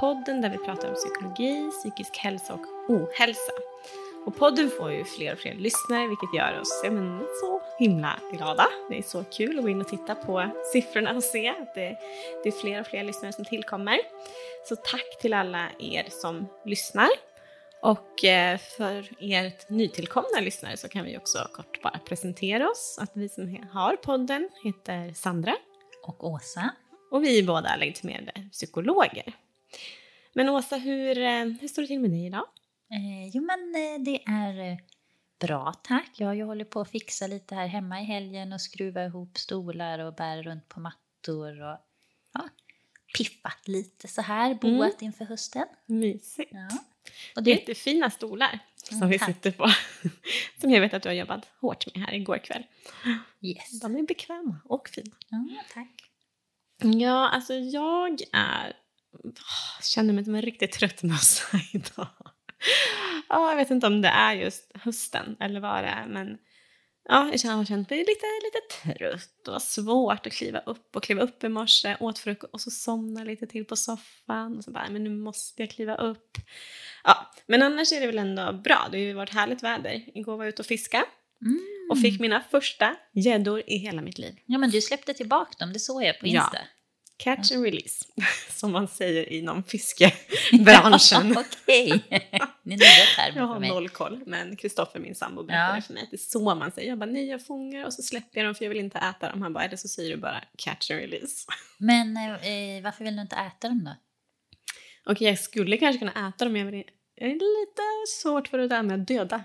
Podden där vi pratar om psykologi, psykisk hälsa och ohälsa. Och podden får ju fler och fler lyssnare vilket gör oss ja, men, så himla glada. Det är så kul att gå in och titta på siffrorna och se att det, det är fler och fler lyssnare som tillkommer. Så tack till alla er som lyssnar. Och eh, för er nytillkomna lyssnare så kan vi också kort bara presentera oss. Att vi som har podden heter Sandra och Åsa. och vi är båda legitimerade psykologer. Men Åsa, hur, eh, hur står det till med dig idag? Eh, jo, men eh, det är eh, bra, tack. Jag har ju hållit på att fixa lite här hemma i helgen och skruva ihop stolar och bära runt på mattor och ja, piffat lite så här, boat inför hösten. Mysigt. Ja. Och du? Jättefina stolar som Mm, vi tack. sitter på. Som jag vet att du har jobbat hårt med här igår kväll. Yes. De är bekväma och fina. Ja, tack. Ja, alltså jag är... känner mig som en riktigt trött mössa idag. Ja, jag vet inte om det är just hösten eller vad det är, men ja, jag har känt mig lite, lite trött och svårt att kliva upp och kliva upp i morse, åt frukost och så somna lite till på soffan och så bara, men nu måste jag kliva upp. Ja, men annars är det väl ändå bra. Det har ju varit härligt väder. Igår var jag ute och fiska Mm. och fick mina första gäddor i hela mitt liv. Ja, men du släppte tillbaka dem, det såg jag på Ja. Catch and release, som man säger inom fiskebranschen. Okej, det är nya termer Jag för har mig. noll koll, men Kristoffer, min sambo, berättade Ja. för mig att det är så man säger. Jag bara, nej jag fångar och så släpper jag dem för jag vill inte äta dem. Han bara, eller så säger du bara catch and release. Men eh, varför vill du inte äta dem då? Och jag skulle kanske kunna äta dem, men jag vill- jag är lite svårt för det där med att döda.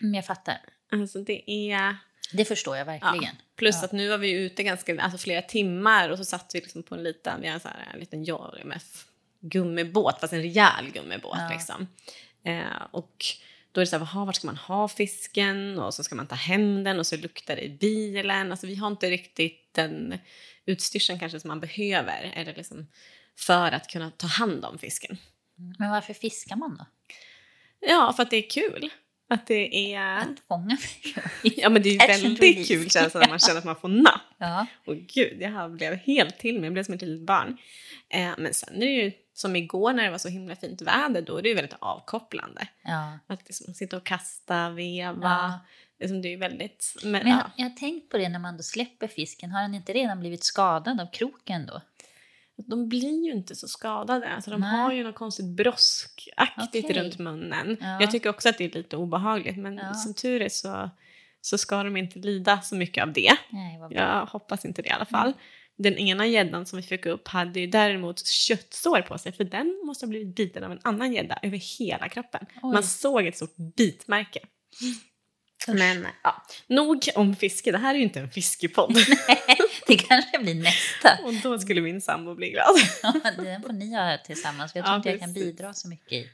Mm, jag fattar. Alltså det är... Det förstår jag verkligen. Ja. Plus Ja. att nu var vi ute ganska, alltså flera timmar och så satt vi liksom på en liten, vi har en, här, en liten JMF gummibåt, fast en rejäl gummibåt Ja. liksom. Eh, och då är det så här, "Jaha, vart ska man ha fisken? Och så ska man ta hem den och så luktar det i bilen. Alltså vi har inte riktigt den utstyrseln kanske som man behöver eller liksom för att kunna ta hand om fisken. Men varför fiskar man då? Ja, för att det är kul. Att det är... Att fånga Ja, men det är ju väldigt kul känsla när man känner att man får napp. Ja. Och gud, jag blev helt till mig. Jag blev som ett litet barn. Eh, men sen är det ju som igår när det var så himla fint väder, då är det ju väldigt avkopplande. ja. Att liksom sitta och kasta, veva. Ja. Liksom, det är ju väldigt... Men, Men ja. jag har tänkt på det när man då släpper fisken. Har den inte redan blivit skadad av kroken då? De blir ju inte så skadade. Alltså, de Nej. har ju något konstigt broskaktigt Okej. runt munnen. Ja. Jag tycker också att det är lite obehagligt, men Ja. som tur är så, så ska de inte lida så mycket av det. Nej. Jag hoppas inte det i alla fall. Den ena gäddan som vi fick upp hade ju däremot köttsår på sig för den måste ha blivit biten av en annan gädda över hela kroppen. Oj. Man såg ett stort bitmärke. Usch. Men ja, nog om fiske. Det här är ju inte en fiskepodd. Det kanske blir nästa. Och då skulle min sambo bli glad. Ja, Den får ni göra tillsammans. För jag tror Ja, inte jag kan bidra så mycket i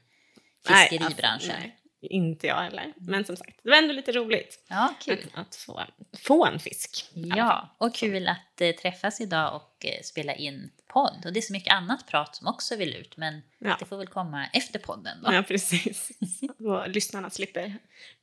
Nej, fiskeribranschen. alltså, nej. Inte jag heller. Men som sagt, det var ändå lite roligt Ja, kul. att, att få, få en fisk. Ja, och kul att eh, träffas idag och eh, spela in podd. Och det är så mycket annat prat som också vill ut, men Ja. det får väl komma efter podden då. Ja, precis. Så lyssnarna slipper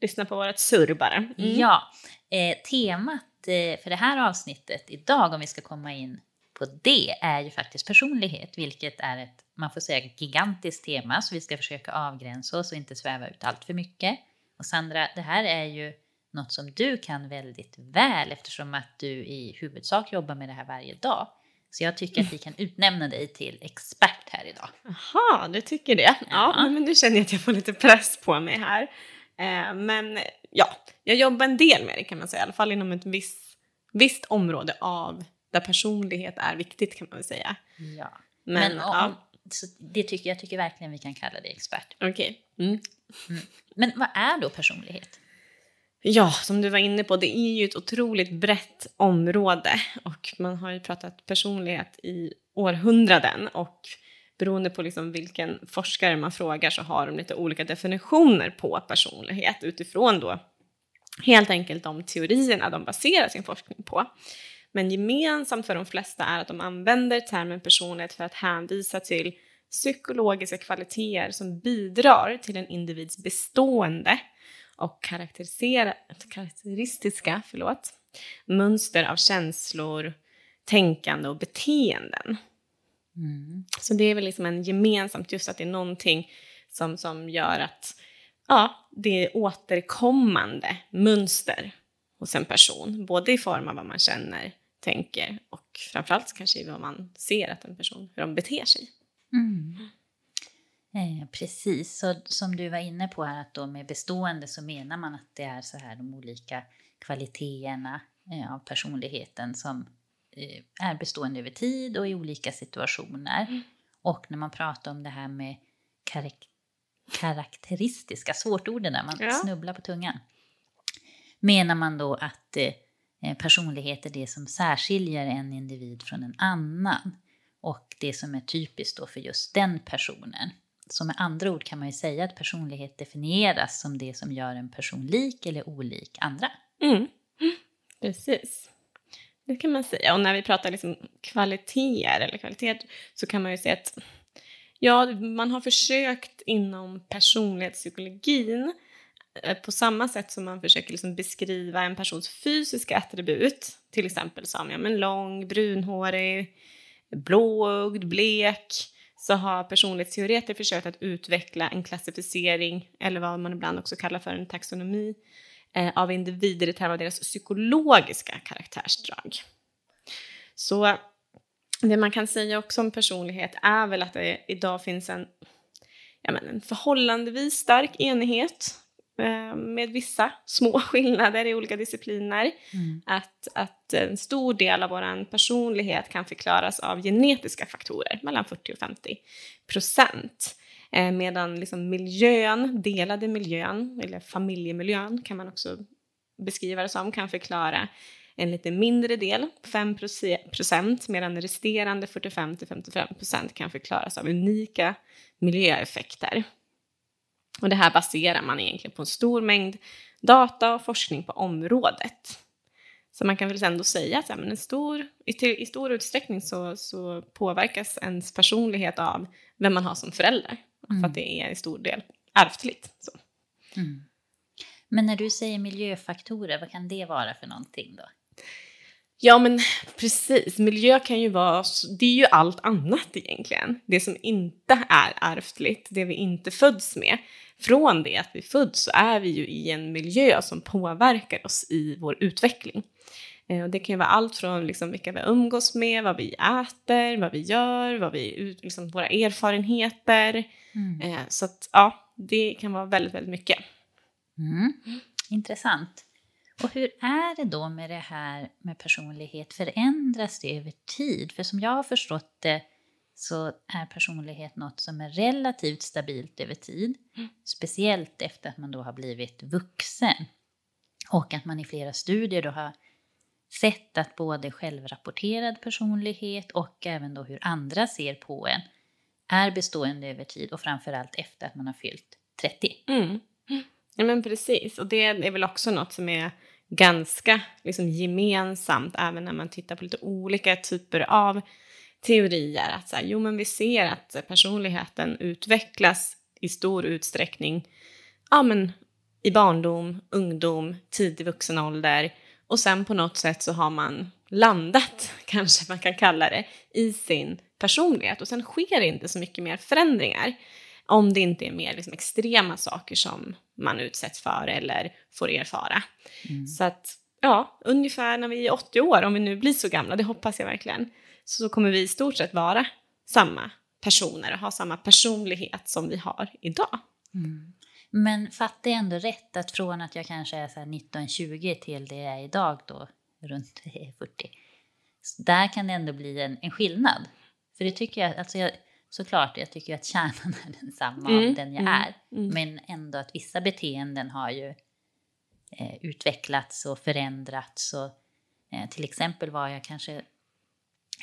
lyssna på vårt surr bara. Mm. Ja, eh, temat eh, för det här avsnittet idag, om vi ska komma in på det, är ju faktiskt personlighet, vilket är ett, man får säga, gigantiskt tema, så vi ska försöka avgränsa oss och inte sväva ut allt för mycket. Och Sandra, det här är ju något som du kan väldigt väl eftersom att du i huvudsak jobbar med det här varje dag. Så jag tycker att vi kan utnämna dig till expert här idag. Jaha, du tycker det? Ja, Ja. men nu känner jag att jag får lite press på mig här. Eh, men ja, jag jobbar en del med det kan man säga, i alla fall inom ett visst, visst område av där personlighet är viktigt kan man väl säga. Ja. Men, Men, om, ja, så det tycker jag tycker verkligen vi kan kalla dig expert. okej. Mm. Men vad är då personlighet? Ja, som du var inne på, det är ju ett otroligt brett område och man har ju pratat personlighet i århundraden och beroende på liksom vilken forskare man frågar så har de lite olika definitioner på personlighet utifrån då helt enkelt de teorierna de baserar sin forskning på. Men gemensamt för de flesta är att de använder termen personlighet för att hänvisa till psykologiska kvaliteter som bidrar till en individs bestående och karaktäristiska förlåt, mönster av känslor, tänkande och beteenden. Mm. Så det är väl liksom en gemensamt just att det är någonting som, som gör att ja, det är återkommande mönster hos en person, både i form av vad man känner, tänker och framförallt kanske i vad man ser att en person, hur de beter sig. Mm. Eh, precis, så som du var inne på här att då med bestående så menar man att det är så här de olika kvaliteterna eh, av personligheten som eh, är bestående över tid och i olika situationer. Och när man pratar om det här med karak- karaktäristiska, svårt ord där, man Ja. snubblar på tungan. Menar man då att eh, Eh, personlighet är det som särskiljer en individ från en annan och det som är typiskt då för just den personen. Så med andra ord kan man ju säga att personlighet definieras som det som gör en person lik eller olik andra. Mm. Precis. Det kan man säga. Och när vi pratar liksom kvaliteter eller kvalitet så kan man ju säga att ja, man har försökt inom personlighetspsykologin eh, Eh, på samma sätt som man försöker liksom beskriva en persons fysiska attribut, till exempel som ja, men lång, brunhårig, blåögd, blek, så har personlighetsteoreter försökt att utveckla en klassificering, eller vad man ibland också kallar för en taxonomi, eh, av individer i termer av deras psykologiska karaktärsdrag. Så det man kan säga också om personlighet är väl att det idag finns en, ja men en förhållandevis stark enighet med vissa små skillnader i olika discipliner. Att, att en stor del av vår personlighet kan förklaras av genetiska faktorer, mellan 40 och 50 procent. Eh, medan liksom miljön, delade miljön, eller familjemiljön kan man också beskriva det som, kan förklara en lite mindre del, 5 procent, medan resterande 45-55 procent kan förklaras av unika miljöeffekter. Och det här baserar man egentligen på en stor mängd data och forskning på området. Så man kan väl ändå säga att men en stor, i, till, i stor utsträckning så, så påverkas ens personlighet av vem man har som förälder. För att det är i stor del ärftligt. Så. Men när du säger miljöfaktorer, vad kan det vara för någonting då? Ja, men precis. Miljö kan ju vara, det är ju allt annat egentligen. Det som inte är ärftligt, det vi inte föds med. Från det att vi föds så är vi ju i en miljö som påverkar oss i vår utveckling. Eh, Och det kan ju vara allt från liksom vilka vi umgås med, vad vi äter, vad vi gör, vad vi, liksom våra erfarenheter. Eh, Så att ja, det kan vara väldigt, väldigt mycket. Mm. Intressant. Och hur är det då med det här med personlighet? Förändras det över tid? För som jag har förstått det så är personlighet något som är relativt stabilt över tid. Speciellt efter att man då har blivit vuxen. Och att man i flera studier då har sett att både självrapporterad personlighet och även då hur andra ser på en är bestående över tid och framförallt efter att man har fyllt 30. Mm. Ja, men precis. Och det är väl också något som är ganska liksom, gemensamt även när man tittar på lite olika typer av teorier. Att så här, jo, men vi ser att personligheten utvecklas i stor utsträckning ja, men, i barndom, ungdom, tidig vuxen ålder och sen på något sätt så har man landat, kanske man kan kalla det, i sin personlighet och sen sker det inte så mycket mer förändringar om det inte är mer liksom, extrema saker som man utsätts för eller får erfara. Mm. Så att, ja, ungefär när vi är 80 år, om vi nu blir så gamla, det hoppas jag verkligen, så kommer vi i stort sett vara samma personer och ha samma personlighet som vi har idag. Mm. Men fattar jag ändå rätt att från att jag kanske är 19-20 till det jag är idag då, runt 40, där kan det ändå bli en, en skillnad? För det tycker jag, alltså jag, såklart, jag tycker att kärnan är densamma mm, av den jag mm, är. Mm. Men ändå att vissa beteenden har ju eh, utvecklats och förändrats. Och, eh, till exempel var jag kanske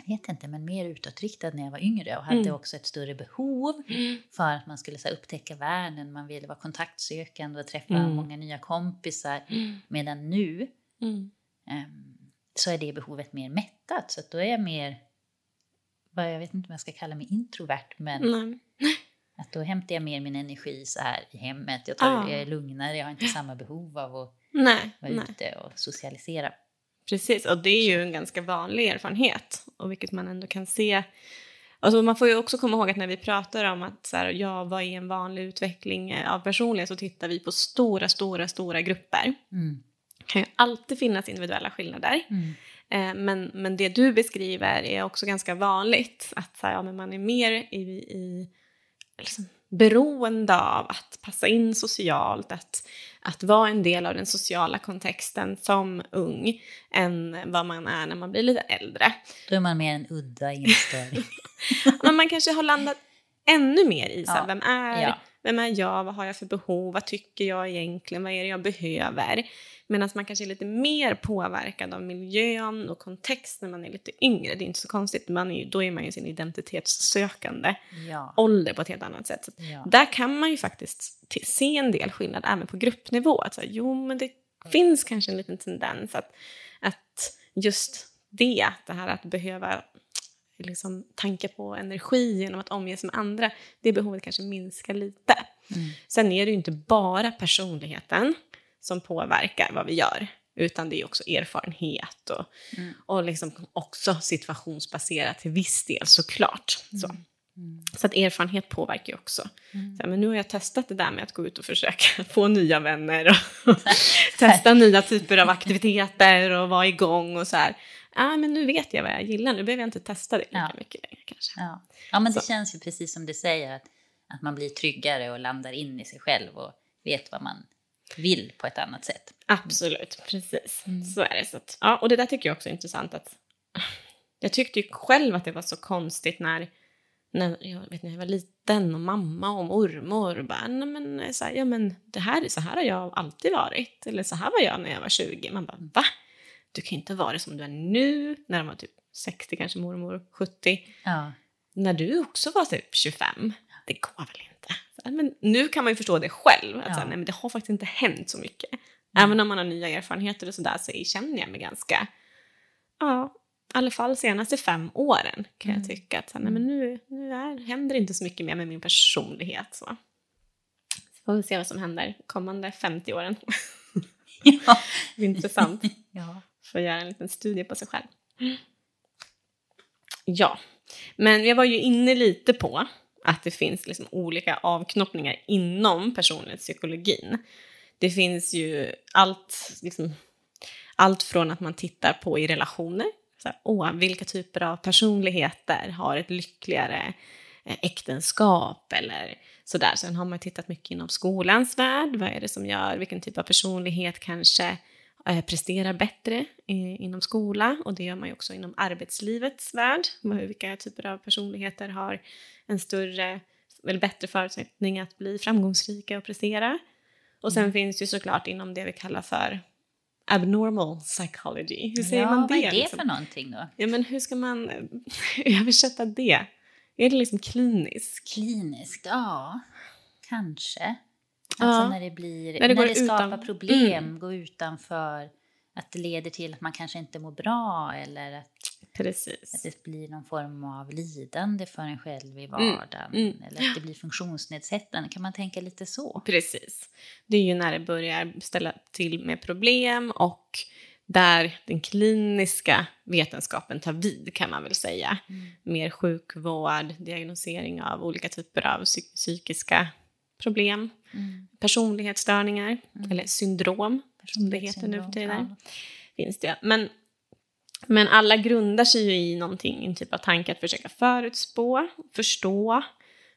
jag vet inte, men mer utåtriktad när jag var yngre och hade mm. också ett större behov mm. för att man skulle så här, upptäcka världen, man ville vara kontaktsökande och träffa mm. många nya kompisar. Medan nu um, så är det behovet mer mättat, så då är jag mer, jag vet inte om jag ska kalla mig introvert, men att då hämtar jag mer min energi så här i hemmet, jag, tar, ah. jag är lugnare, jag har inte samma behov av att nej, vara nej. ute och socialisera. Precis, och det är ju en ganska vanlig erfarenhet och vilket man ändå kan se. Alltså man får ju också komma ihåg att när vi pratar om att så här, ja, vad är en vanlig utveckling av personlighet så tittar vi på stora, stora, stora grupper. Mm. Det kan ju alltid finnas individuella skillnader. Mm. Eh, men, men det du beskriver är också ganska vanligt. Att så här, ja, men man är mer i, i liksom, beroende av att passa in socialt, att, att vara en del av den sociala kontexten som ung än vad man är när man blir lite äldre. Då är man mer en udda instöring. Men man kanske har landat ännu mer i så ja. vem är ja. vem är jag, vad har jag för behov, vad tycker jag egentligen, vad är det jag behöver? Medan man kanske är lite mer påverkad av miljön och kontext när man är lite yngre. Det är inte så konstigt, man är, då är man ju sin identitetssökande ja. ålder på ett helt annat sätt. Ja. Där kan man ju faktiskt se en del skillnad även på gruppnivå. Att så, jo, men det finns kanske en liten tendens att, att just det, det här att behöva liksom, tanka på energi genom att omges med andra, det behovet kanske minskar lite. Mm. Sen är det ju inte bara personligheten som påverkar vad vi gör, utan det är också erfarenhet och, mm. och liksom också situationsbaserat till viss del såklart. Mm. Så. Mm. Så att erfarenhet påverkar ju också. Mm. Så, men nu har jag testat det där med att gå ut och försöka få nya vänner och testa nya typer av aktiviteter och vara igång och så här. Ah, men nu vet jag vad jag gillar, nu behöver jag inte testa det lika ja. mycket längre kanske. Ja, ja men det så. känns ju precis som du säger, att, att man blir tryggare och landar in i sig själv och vet vad man vill på ett annat sätt. Absolut, precis. Mm. Så är det. Så att, ja, och det där tycker jag också är intressant. att Jag tyckte ju själv att det var så konstigt när, när jag, vet när jag var liten och mamma och mormor bara, nej men, så här, ja, men det här, så här har jag alltid varit. Eller så här var jag när jag var 20. Man bara, va? Du kan inte vara som du är nu, när de var typ 60 kanske, mormor 70. Ja. När du också var typ 25. Det går väl inte? Men nu kan man ju förstå det själv. Att ja. så nej, men det har faktiskt inte hänt så mycket. Mm. Även om man har nya erfarenheter och sådär så känner jag mig ganska, ja, i alla fall senaste fem åren kan mm. jag tycka att så nej, men nu, nu är, händer inte så mycket mer med min personlighet. Så. så får vi se vad som händer kommande 50 åren. ja. det är intressant. ja. Får göra en liten studie på sig själv. Ja, men jag var ju inne lite på att det finns liksom olika avknoppningar inom personlighetspsykologin. Det finns ju allt, liksom, allt från att man tittar på i relationer, så här, åh, vilka typer av personligheter har ett lyckligare eh, äktenskap eller sådär. Sen har man tittat mycket inom skolans värld, vad är det som gör, vilken typ av personlighet kanske eh, presterar bättre eh, inom skola och det gör man ju också inom arbetslivets värld. Vilka typer av personligheter har en större, eller bättre förutsättning att bli framgångsrika och prestera. Och sen mm. finns det ju såklart inom det vi kallar för abnormal psychology. Hur säger ja, man det? Vad är det liksom? för någonting då? Ja, men hur ska man översätta det? Är det liksom kliniskt? Kliniskt, ja. Kanske. Alltså Ja. när det blir, När när det det, går skapar utan- problem, Mm. går utanför, att det leder till att man kanske inte mår bra eller att, att det blir någon form av lidande för en själv i Mm, vardagen. mm. Eller att det blir funktionsnedsättande, kan man tänka lite så? Precis. Det är ju när det börjar ställa till med problem och där den kliniska vetenskapen tar vid kan man väl säga. Mm. Mer sjukvård, diagnosering av olika typer av psy- psykiska problem, Mm. personlighetsstörningar Mm. eller syndrom som det heter nu för tiden. Finns det. Men, men alla grundar sig ju i någonting, en typ av tanke att försöka förutspå, förstå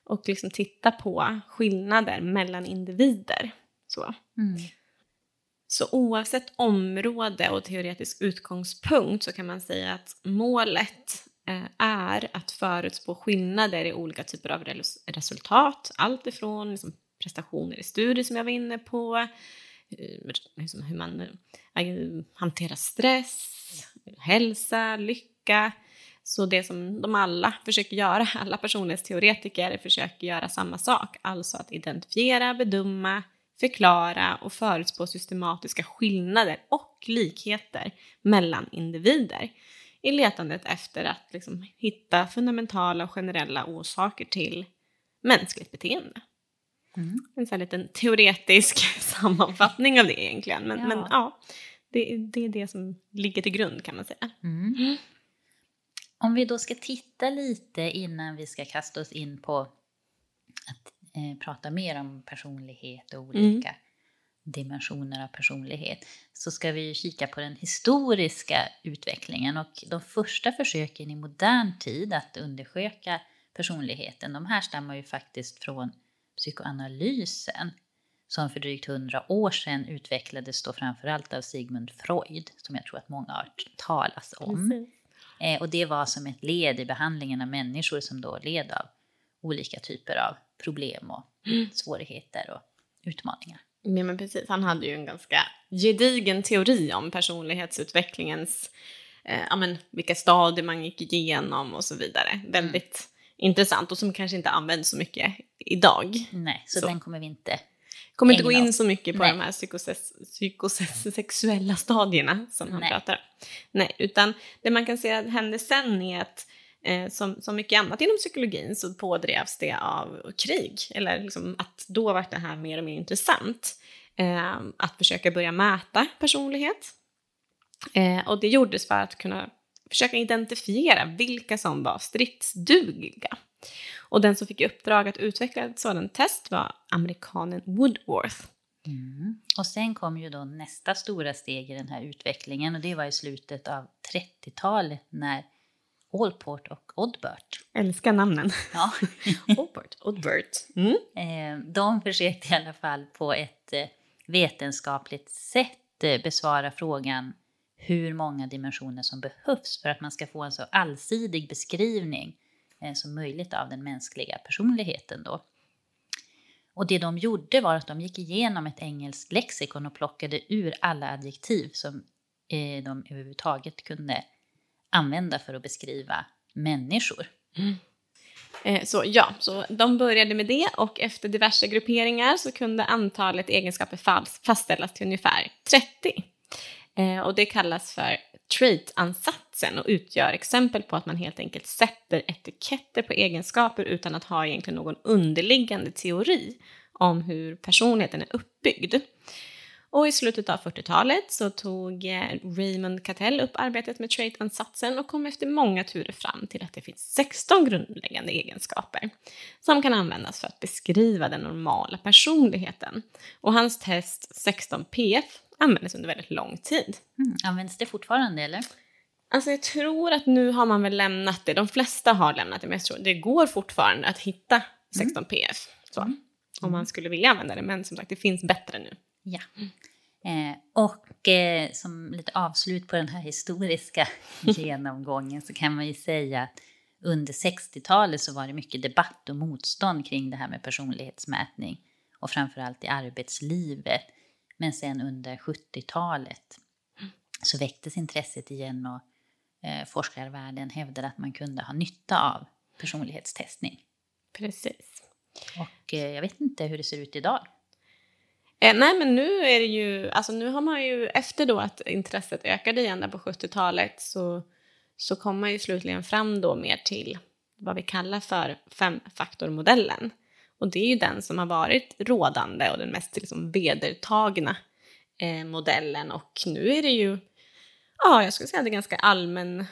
och liksom titta på skillnader mellan individer. Så. Mm. Så oavsett område och teoretisk utgångspunkt så kan man säga att målet Eh, är att förutspå skillnader i olika typer av resultat. Allt ifrån liksom, prestationer i studier som jag var inne på, eh, liksom hur man eh, hanterar stress, hälsa, lycka. Så det som de alla försöker göra, alla personlighetsteoretiker försöker göra samma sak, alltså att identifiera, bedöma, förklara och förutspå systematiska skillnader och likheter mellan individer i letandet efter att liksom hitta fundamentala och generella orsaker till mänskligt beteende. Mm. En sån här liten teoretisk sammanfattning av det egentligen. Men ja, men, ja det, det är det som ligger till grund kan man säga. Mm. Om vi då ska titta lite innan vi ska kasta oss in på att eh, prata mer om personlighet och olika dimensioner av personlighet så ska vi kika på den historiska utvecklingen och de första försöken i modern tid att undersöka personligheten de härstammar ju faktiskt från psykoanalysen som för drygt hundra år sedan utvecklades då framförallt av Sigmund Freud som jag tror att många har talas om. Eh, och det var som ett led i behandlingen av människor som då led av olika typer av problem och svårigheter och utmaningar. Ja, men precis. Han hade ju en ganska gedigen teori om personlighetsutvecklingens, eh, ja, men, vilka stadier man gick igenom och så vidare. Väldigt intressant och som kanske inte används så mycket idag. Nej, så, Så. den kommer vi inte... Kommer inte gå in så mycket på Nej. de här psykoses- psykosexuella stadierna som han Nej. pratar om. Nej, utan det man kan säga hände sen är att eh, som, som mycket annat inom psykologin så pådrevs det av krig. Eller liksom att då var det här mer och mer intressant. Eh, att försöka börja mäta personlighet. Eh, och det gjordes för att kunna försöka identifiera vilka som var stridsdugliga. Och den som fick i uppdrag att utveckla ett sådant test var amerikanen Woodworth. Mm. Och sen kom ju då nästa stora steg i den här utvecklingen och det var i slutet av 30-talet när Allport och Oddbert, Älskar namnen. ja, Albert. Oddbert. Mm. eh, de försökte i alla fall på ett eh, vetenskapligt sätt eh, besvara frågan hur många dimensioner som behövs för att man ska få en så allsidig beskrivning som möjligt av den mänskliga personligheten då. Och det de gjorde var att de gick igenom ett engelskt lexikon och plockade ur alla adjektiv som de överhuvudtaget kunde använda för att beskriva människor. Mm. Eh, så ja, så de började med det och efter diverse grupperingar så kunde antalet egenskaper fastställas till ungefär 30. Eh, och det kallas för trait-ansatsen och utgör exempel på att man helt enkelt sätter etiketter på egenskaper utan att ha egentligen någon underliggande teori om hur personligheten är uppbyggd. Och i slutet av 40-talet så tog eh, Raymond Cattell upp arbetet med trait-ansatsen och kom efter många turer fram till att det finns 16 grundläggande egenskaper som kan användas för att beskriva den normala personligheten. Och hans test 16PF användes under väldigt lång tid. Mm. Används det fortfarande eller? Alltså jag tror att nu har man väl lämnat det, de flesta har lämnat det, men jag tror det går fortfarande att hitta 16PF. Så, Om man skulle vilja använda det, men som sagt det finns bättre nu. Ja. Eh, och eh, som lite avslut på den här historiska genomgången så kan man ju säga att under 60-talet så var det mycket debatt och motstånd kring det här med personlighetsmätning och framförallt i arbetslivet. Men sen under 70-talet så väcktes intresset igen och eh, forskarvärlden hävdade att man kunde ha nytta av personlighetstestning. Precis. Och eh, jag vet inte hur det ser ut idag. Eh, nej, men nu är det ju, alltså nu har man ju, efter då att intresset ökade igen där på 70-talet så, så kom man ju slutligen fram då mer till vad vi kallar för femfaktormodellen. Och det är ju den som har varit rådande och den mest liksom vedertagna eh, modellen. Och nu är det ju, ja, jag skulle säga att det är ganska allmän,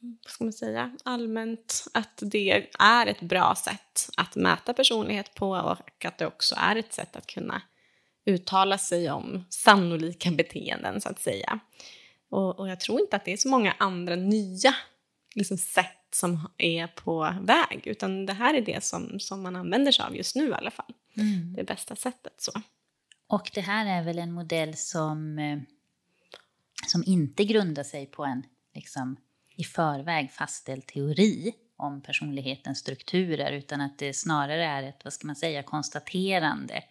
vad ska man säga, allmänt att det är ett bra sätt att mäta personlighet på och att det också är ett sätt att kunna uttala sig om sannolika beteenden så att säga. Och, och jag tror inte att det är så många andra nya liksom, sätt som är på väg, utan det här är det som, som man använder sig av just nu i alla fall. Mm. Det bästa sättet. så. Och det här är väl en modell som, eh, som inte grundar sig på en liksom, i förväg fastställd teori om personlighetens strukturer, utan att det snarare är ett, vad ska man säga, konstaterande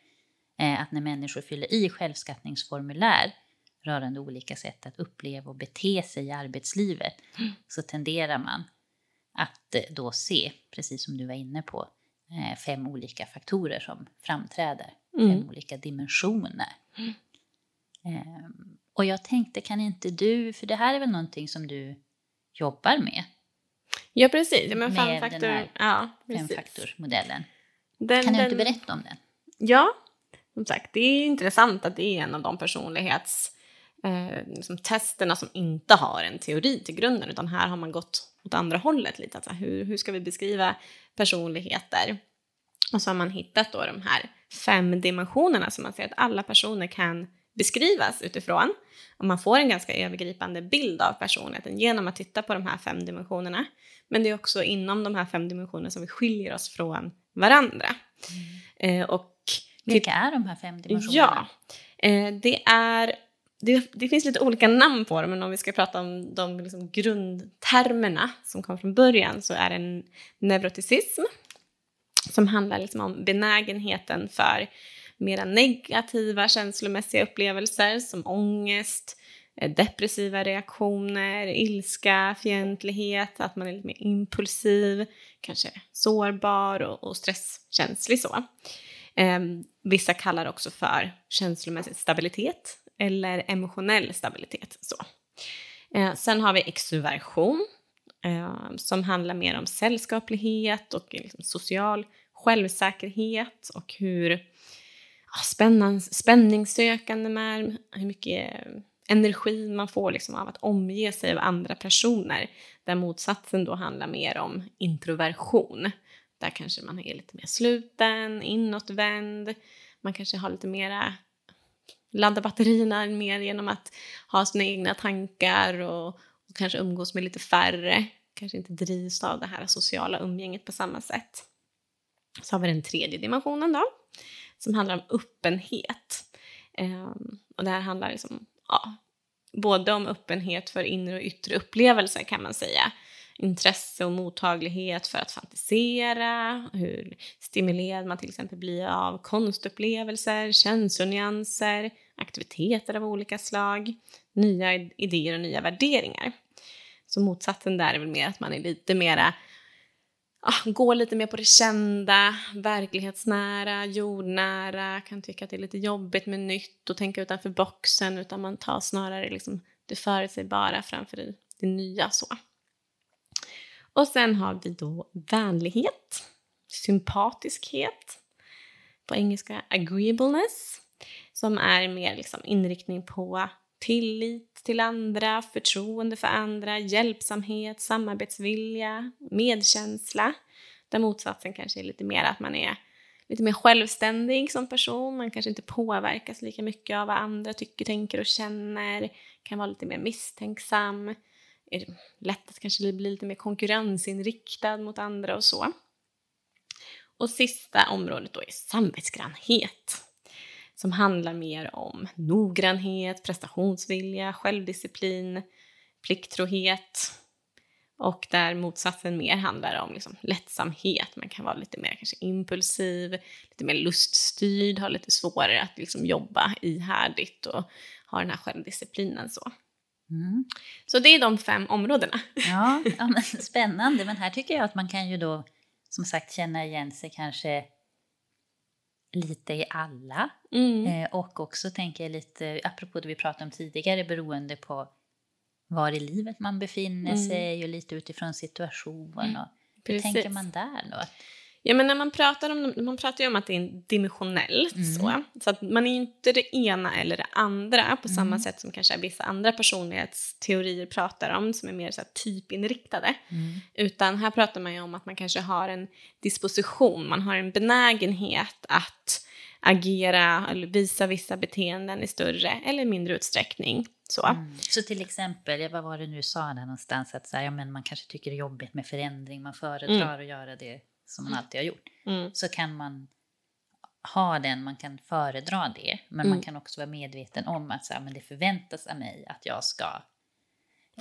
att när människor fyller i självskattningsformulär rörande olika sätt att uppleva och bete sig i arbetslivet mm. så tenderar man att eh, då se, precis som du var inne på, eh, fem olika faktorer som framträder, mm. fem olika dimensioner. Mm. Ehm, och jag tänkte, kan inte du, för det här är väl någonting som du jobbar med? Ja, precis. Men med faktor, den här ja, femfaktormodellen. Den, kan du inte berätta om den? Ja, som sagt, det är intressant att det är en av de personlighetstesterna eh, liksom testerna som inte har en teori till grunden, utan här har man gått åt andra hållet lite. Alltså, hur, hur ska vi beskriva personligheter? Och så har man hittat då de här fem dimensionerna som man ser att alla personer kan beskrivas utifrån. Och man får en ganska övergripande bild av personligheten genom att titta på de här fem dimensionerna. Men det är också inom de här fem dimensionerna som vi skiljer oss från varandra. Mm. Eh, och vilka är de här fem dimensionerna? Ja, eh, det är det, det, finns lite olika namn på dem, men om vi ska prata om de liksom grundtermerna som kom från början så är det en neuroticism som handlar liksom om benägenheten för mera negativa känslomässiga upplevelser som ångest, eh, depressiva reaktioner, ilska, fientlighet, att man är lite mer impulsiv, kanske sårbar och, och stresskänslig så. Eh, vissa kallar det också för känslomässig stabilitet eller emotionell stabilitet. Så. Eh, sen har vi extroversion eh, som handlar mer om sällskaplighet och liksom social självsäkerhet och hur ja, spänningssökande man är, hur mycket energi man får liksom av att omge sig av andra personer. Där motsatsen då handlar mer om introversion där kanske man är lite mer sluten, inåtvänd. Man kanske har lite mera ladda batterierna mer genom att ha sina egna tankar och, och kanske umgås med lite färre. Kanske inte drivs av det här sociala umgänget på samma sätt. Så har vi den tredje dimensionen då, som handlar om öppenhet. Um, och det här handlar liksom, ja, både om öppenhet för inre och yttre upplevelser kan man säga intresse och mottaglighet för att fantisera, hur stimulerad man till exempel blir av konstupplevelser, känslonyanser, aktiviteter av olika slag, nya idéer och nya värderingar. Så motsatsen där är väl mer att man är lite mera går lite mer på det kända, verklighetsnära, jordnära, kan tycka att det är lite jobbigt med nytt och tänka utanför boxen utan man tar snarare liksom det förutsägbara framför det, det nya så. Och sen har vi då vänlighet, sympatiskhet, på engelska agreeableness, som är mer liksom inriktning på tillit till andra, förtroende för andra, hjälpsamhet, samarbetsvilja, medkänsla. Där motsatsen kanske är lite mer att man är lite mer självständig som person. Man kanske inte påverkas lika mycket av vad andra tycker, tänker och känner. Kan vara lite mer misstänksam är det lätt att kanske bli lite mer konkurrensinriktad mot andra och så. Och sista området då är samvetsgrannhet som handlar mer om noggrannhet, prestationsvilja, självdisciplin, plikttrohet och där motsatsen mer handlar om liksom lättsamhet. Man kan vara lite mer kanske impulsiv, lite mer luststyrd, ha lite svårare att liksom jobba ihärdigt och ha den här självdisciplinen. så. Mm. Så det är de fem områdena. Ja, ja men spännande. Men här tycker jag att man kan ju då som sagt känna igen sig kanske lite i alla. Mm. Eh, och också tänker jag lite, apropå det vi pratade om tidigare, beroende på var i livet man befinner Mm. sig och lite utifrån situation. Och, hur Precis. tänker man där då? Ja, men när man pratar om man pratar ju om att det är dimensionellt. Mm. Så, så att man är ju inte det ena eller det andra på samma Mm. sätt som kanske vissa andra personlighetsteorier pratar om som är mer så här, typinriktade. Mm. Utan här pratar man ju om att man kanske har en disposition, man har en benägenhet att agera eller visa vissa beteenden i större eller mindre utsträckning. Så. Mm. Så till exempel, vad var det nu du sa där någonstans, att så här, ja, men man kanske tycker det är jobbigt med förändring, man föredrar att göra det som man alltid har gjort. Mm. Så kan man ha den, man kan föredra det, men Mm. man kan också vara medveten om att så här, men det förväntas av mig att jag ska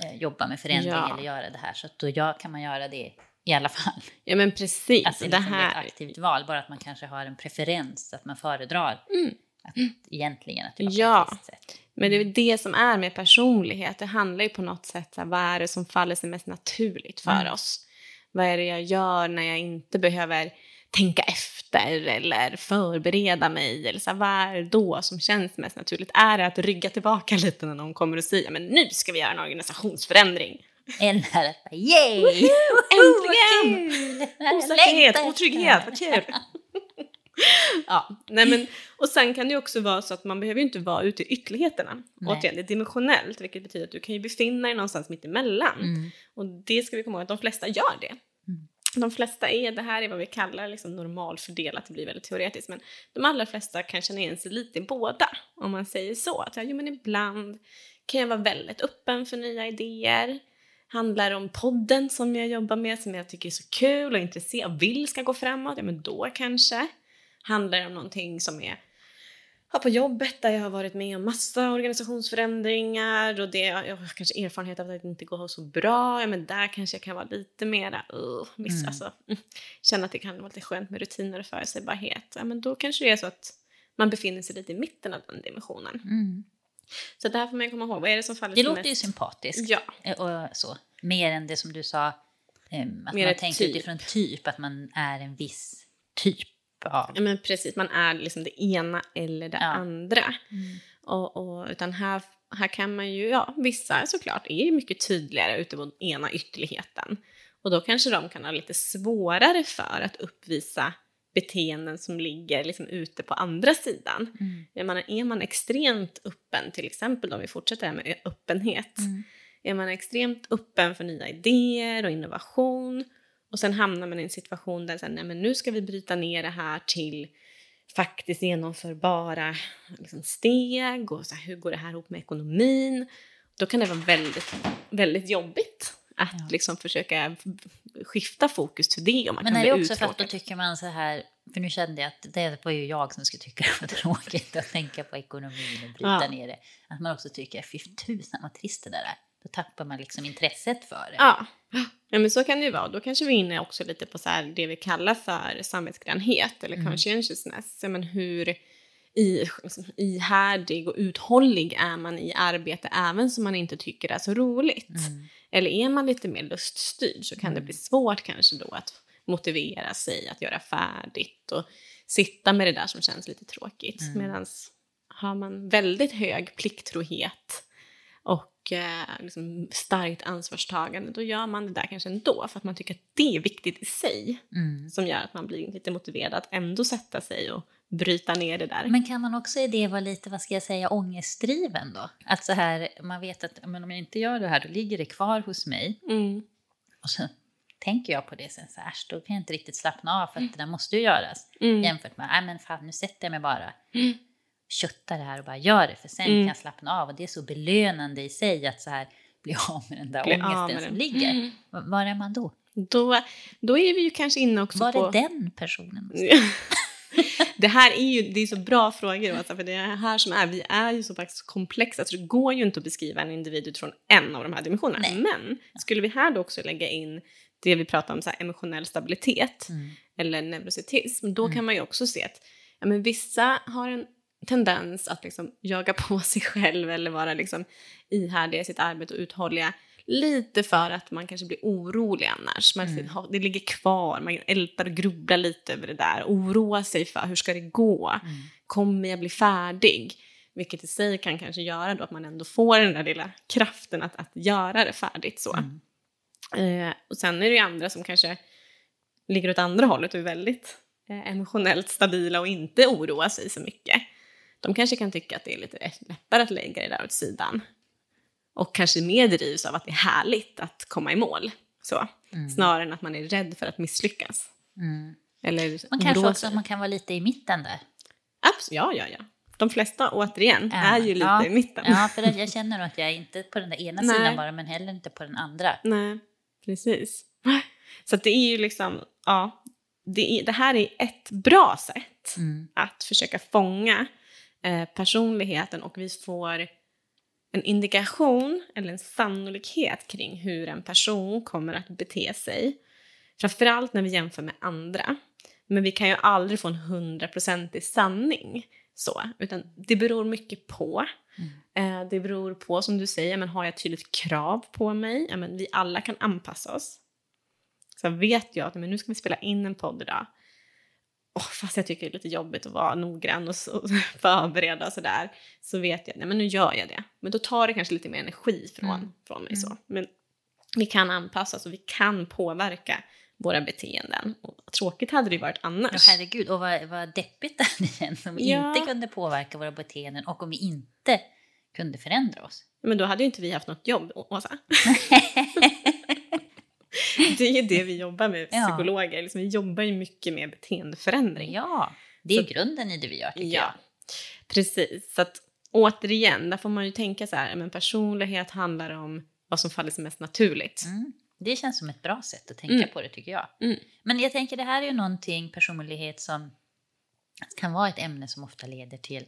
eh, jobba med förändring Ja. eller göra det här, så att då jag, kan man göra det i alla fall. Ja men precis. Alltså det liksom här, ett aktivt val, bara att man kanske har en preferens, att man föredrar Mm. att, egentligen att göra Ja. på ett visst sätt. Men det är väl det som är med personlighet. Det handlar ju på något sätt om vad är det som faller sig mest naturligt för Mm. oss. Vad är det jag gör när jag inte behöver tänka efter eller förbereda mig? Eller så här, vad är det då som känns mest naturligt? Är det att rygga tillbaka lite när någon kommer och säger men nu ska vi göra en organisationsförändring? Eller att yay! Äntligen! Osäkerhet, otrygghet, vad kul! ja, nej men, och sen kan det ju också vara så att man behöver ju inte vara ute i ytterligheterna. Nej. Återigen, det är dimensionellt, vilket betyder att du kan ju befinna dig någonstans mitt emellan. Mm. Och det ska vi komma ihåg att de flesta gör det. Mm. De flesta är, det här är vad vi kallar liksom normalfördelat, det blir väldigt teoretiskt, men de allra flesta kan känna igen sig lite i båda, om man säger så. Att ja, jo, men ibland kan jag vara väldigt öppen för nya idéer. Handlar om podden som jag jobbar med, som jag tycker är så kul och intresserad och vill ska gå framåt, ja men då kanske. Handlar om någonting som är ja, på jobbet där jag har varit med om massa organisationsförändringar och det, jag har kanske erfarenhet av att det inte går så bra, ja men där kanske jag kan vara lite mera, uh, miss, Mm. alltså, mm, känna att det kan vara lite skönt med rutiner och förutsägbarhet. Ja men då kanske det är så att man befinner sig lite i mitten av den dimensionen. Mm. Så det här får man komma ihåg, vad är det som faller Det låter ju mest? sympatiskt. Ja, Eh, Och så. Mer än det som du sa, em, att Mer man ett tänker typ. utifrån typ, att man är en viss typ av... ja men precis, man är liksom det ena eller det Ja. andra. Mm. Och, och, utan här, här kan man ju, ja, vissa såklart är mycket tydligare ute på ena ytterligheten. Och då kanske de kan ha lite svårare för att uppvisa beteenden som ligger liksom ute på andra sidan. Mm. Är man, är man extremt öppen, till exempel om vi fortsätter med öppenhet, Mm. är man extremt öppen för nya idéer och innovation och sen hamnar man i en situation där så här, nej, men nu ska vi bryta ner det här till faktiskt genomförbara liksom, steg och så här, hur går det här ihop med ekonomin? Då kan det vara väldigt, väldigt jobbigt att Ja. liksom försöka skifta fokus till det man Men kan är det också för att då uttråkad. tycker man så här, för nu kände jag att det var ju jag som skulle tycka det var tråkigt att tänka på ekonomin och bryta Ja. ner det. Att man också tycker, fy tusan vad trist det där är. Då tappar man liksom intresset för det. Ja. ja, men så kan det ju vara. Då kanske vi är inne också lite på så det vi kallar för samvetsgrannhet eller Mm. conscientiousness. Ja, men hur i, liksom, ihärdig och uthållig är man i arbete även som man inte tycker är så roligt? Mm. Eller är man lite mer luststyrd så kan det bli svårt kanske då att motivera sig att göra färdigt och sitta med det där som känns lite tråkigt. Mm. Medan har man väldigt hög plikttrohet och eh, liksom starkt ansvarstagande, då gör man det där kanske ändå för att man tycker att det är viktigt i sig Mm. som gör att man blir lite motiverad att ändå sätta sig och bryta ner det där. Men kan man också i det vara lite, vad ska jag säga, ångestdriven då? Att så här, man vet att men om jag inte gör det här då ligger det kvar hos mig. Mm. Och så tänker jag på det sen så här, då kan jag inte riktigt slappna av för att det där måste ju göras. Mm. Jämfört med, nej men fan nu sätter jag mig bara, köttar det här och bara gör det för sen Mm. kan jag slappna av. Och det är så belönande i sig att så här bli av med den där Bli ångesten som ligger. Mm. Var är man då? Då, då är vi ju kanske inne också Var på... är den personen? det här är ju det är så bra frågor, alltså, för det är här som är, vi är ju så faktiskt komplexa så det går ju inte att beskriva en individ utifrån en av de här dimensionerna. Nej. Men skulle vi här då också lägga in det vi pratar om, så emotionell stabilitet Mm. eller neurositism, då Mm. kan man ju också se att ja, men vissa har en tendens att liksom jaga på sig själv eller vara liksom ihärdiga i sitt arbete och uthålliga lite för att man kanske blir orolig annars. Man, Mm. Det ligger kvar, man ältar och grubblar lite över det där. Oroar sig för hur ska det gå? Mm. Kommer jag bli färdig? Vilket i sig kan kanske göra då att man ändå får den där lilla kraften att, att göra det färdigt så. Mm. Eh, och sen är det ju andra som kanske ligger åt andra hållet och är väldigt eh, emotionellt stabila och inte oroar sig så mycket. De kanske kan tycka att det är lite lättare att lägga det där åt sidan. Och kanske mer drivs av att det är härligt att komma i mål. Så. Mm. Snarare än att man är rädd för att misslyckas. Mm. Eller Man kanske också att man kan vara lite i mitten där. Abs- ja, ja, ja. De flesta, återigen, Ja, är ju lite ja. i mitten. Ja, för jag känner att jag är inte på den ena Nej. sidan bara, men heller inte på den andra. Nej, precis. Så det är ju liksom, ja, det, är, det här är ett bra sätt Mm. att försöka fånga eh, personligheten och vi får en indikation eller en sannolikhet kring hur en person kommer att bete sig. Framförallt när vi jämför med andra. Men vi kan ju aldrig få en hundraprocentig sanning. Så, utan det beror mycket på. Eh, det beror på, som du säger, men har jag ett tydligt krav på mig? Ja, men vi alla kan anpassa oss. Så vet jag att men nu ska vi spela in en podd idag. Oh, fast jag tycker det är lite jobbigt att vara noggrann och, och förbereda och sådär. Så vet jag, nej men nu gör jag det. Men då tar det kanske lite mer energi från, Mm. från mig. så. Men vi kan anpassa oss och vi kan påverka våra beteenden. Och tråkigt hade det ju varit Ja, annars. herregud, och vad, vad deppigt det hade känts om vi Ja. inte kunde påverka våra beteenden och om vi inte kunde förändra oss. Men då hade ju inte vi haft något jobb, Åsa. det är ju det vi jobbar med, psykologer. Liksom, vi jobbar ju mycket med beteendeförändring. Ja, det är Så- grunden i det vi gör tycker Ja, precis. Så att återigen, där får man ju tänka så här, men personlighet handlar om vad som faller sig mest naturligt. jag. Mm. Det känns som ett bra sätt att tänka Mm. på det tycker jag. Mm. Men jag tänker det här är ju någonting, personlighet, som kan vara ett ämne som ofta leder till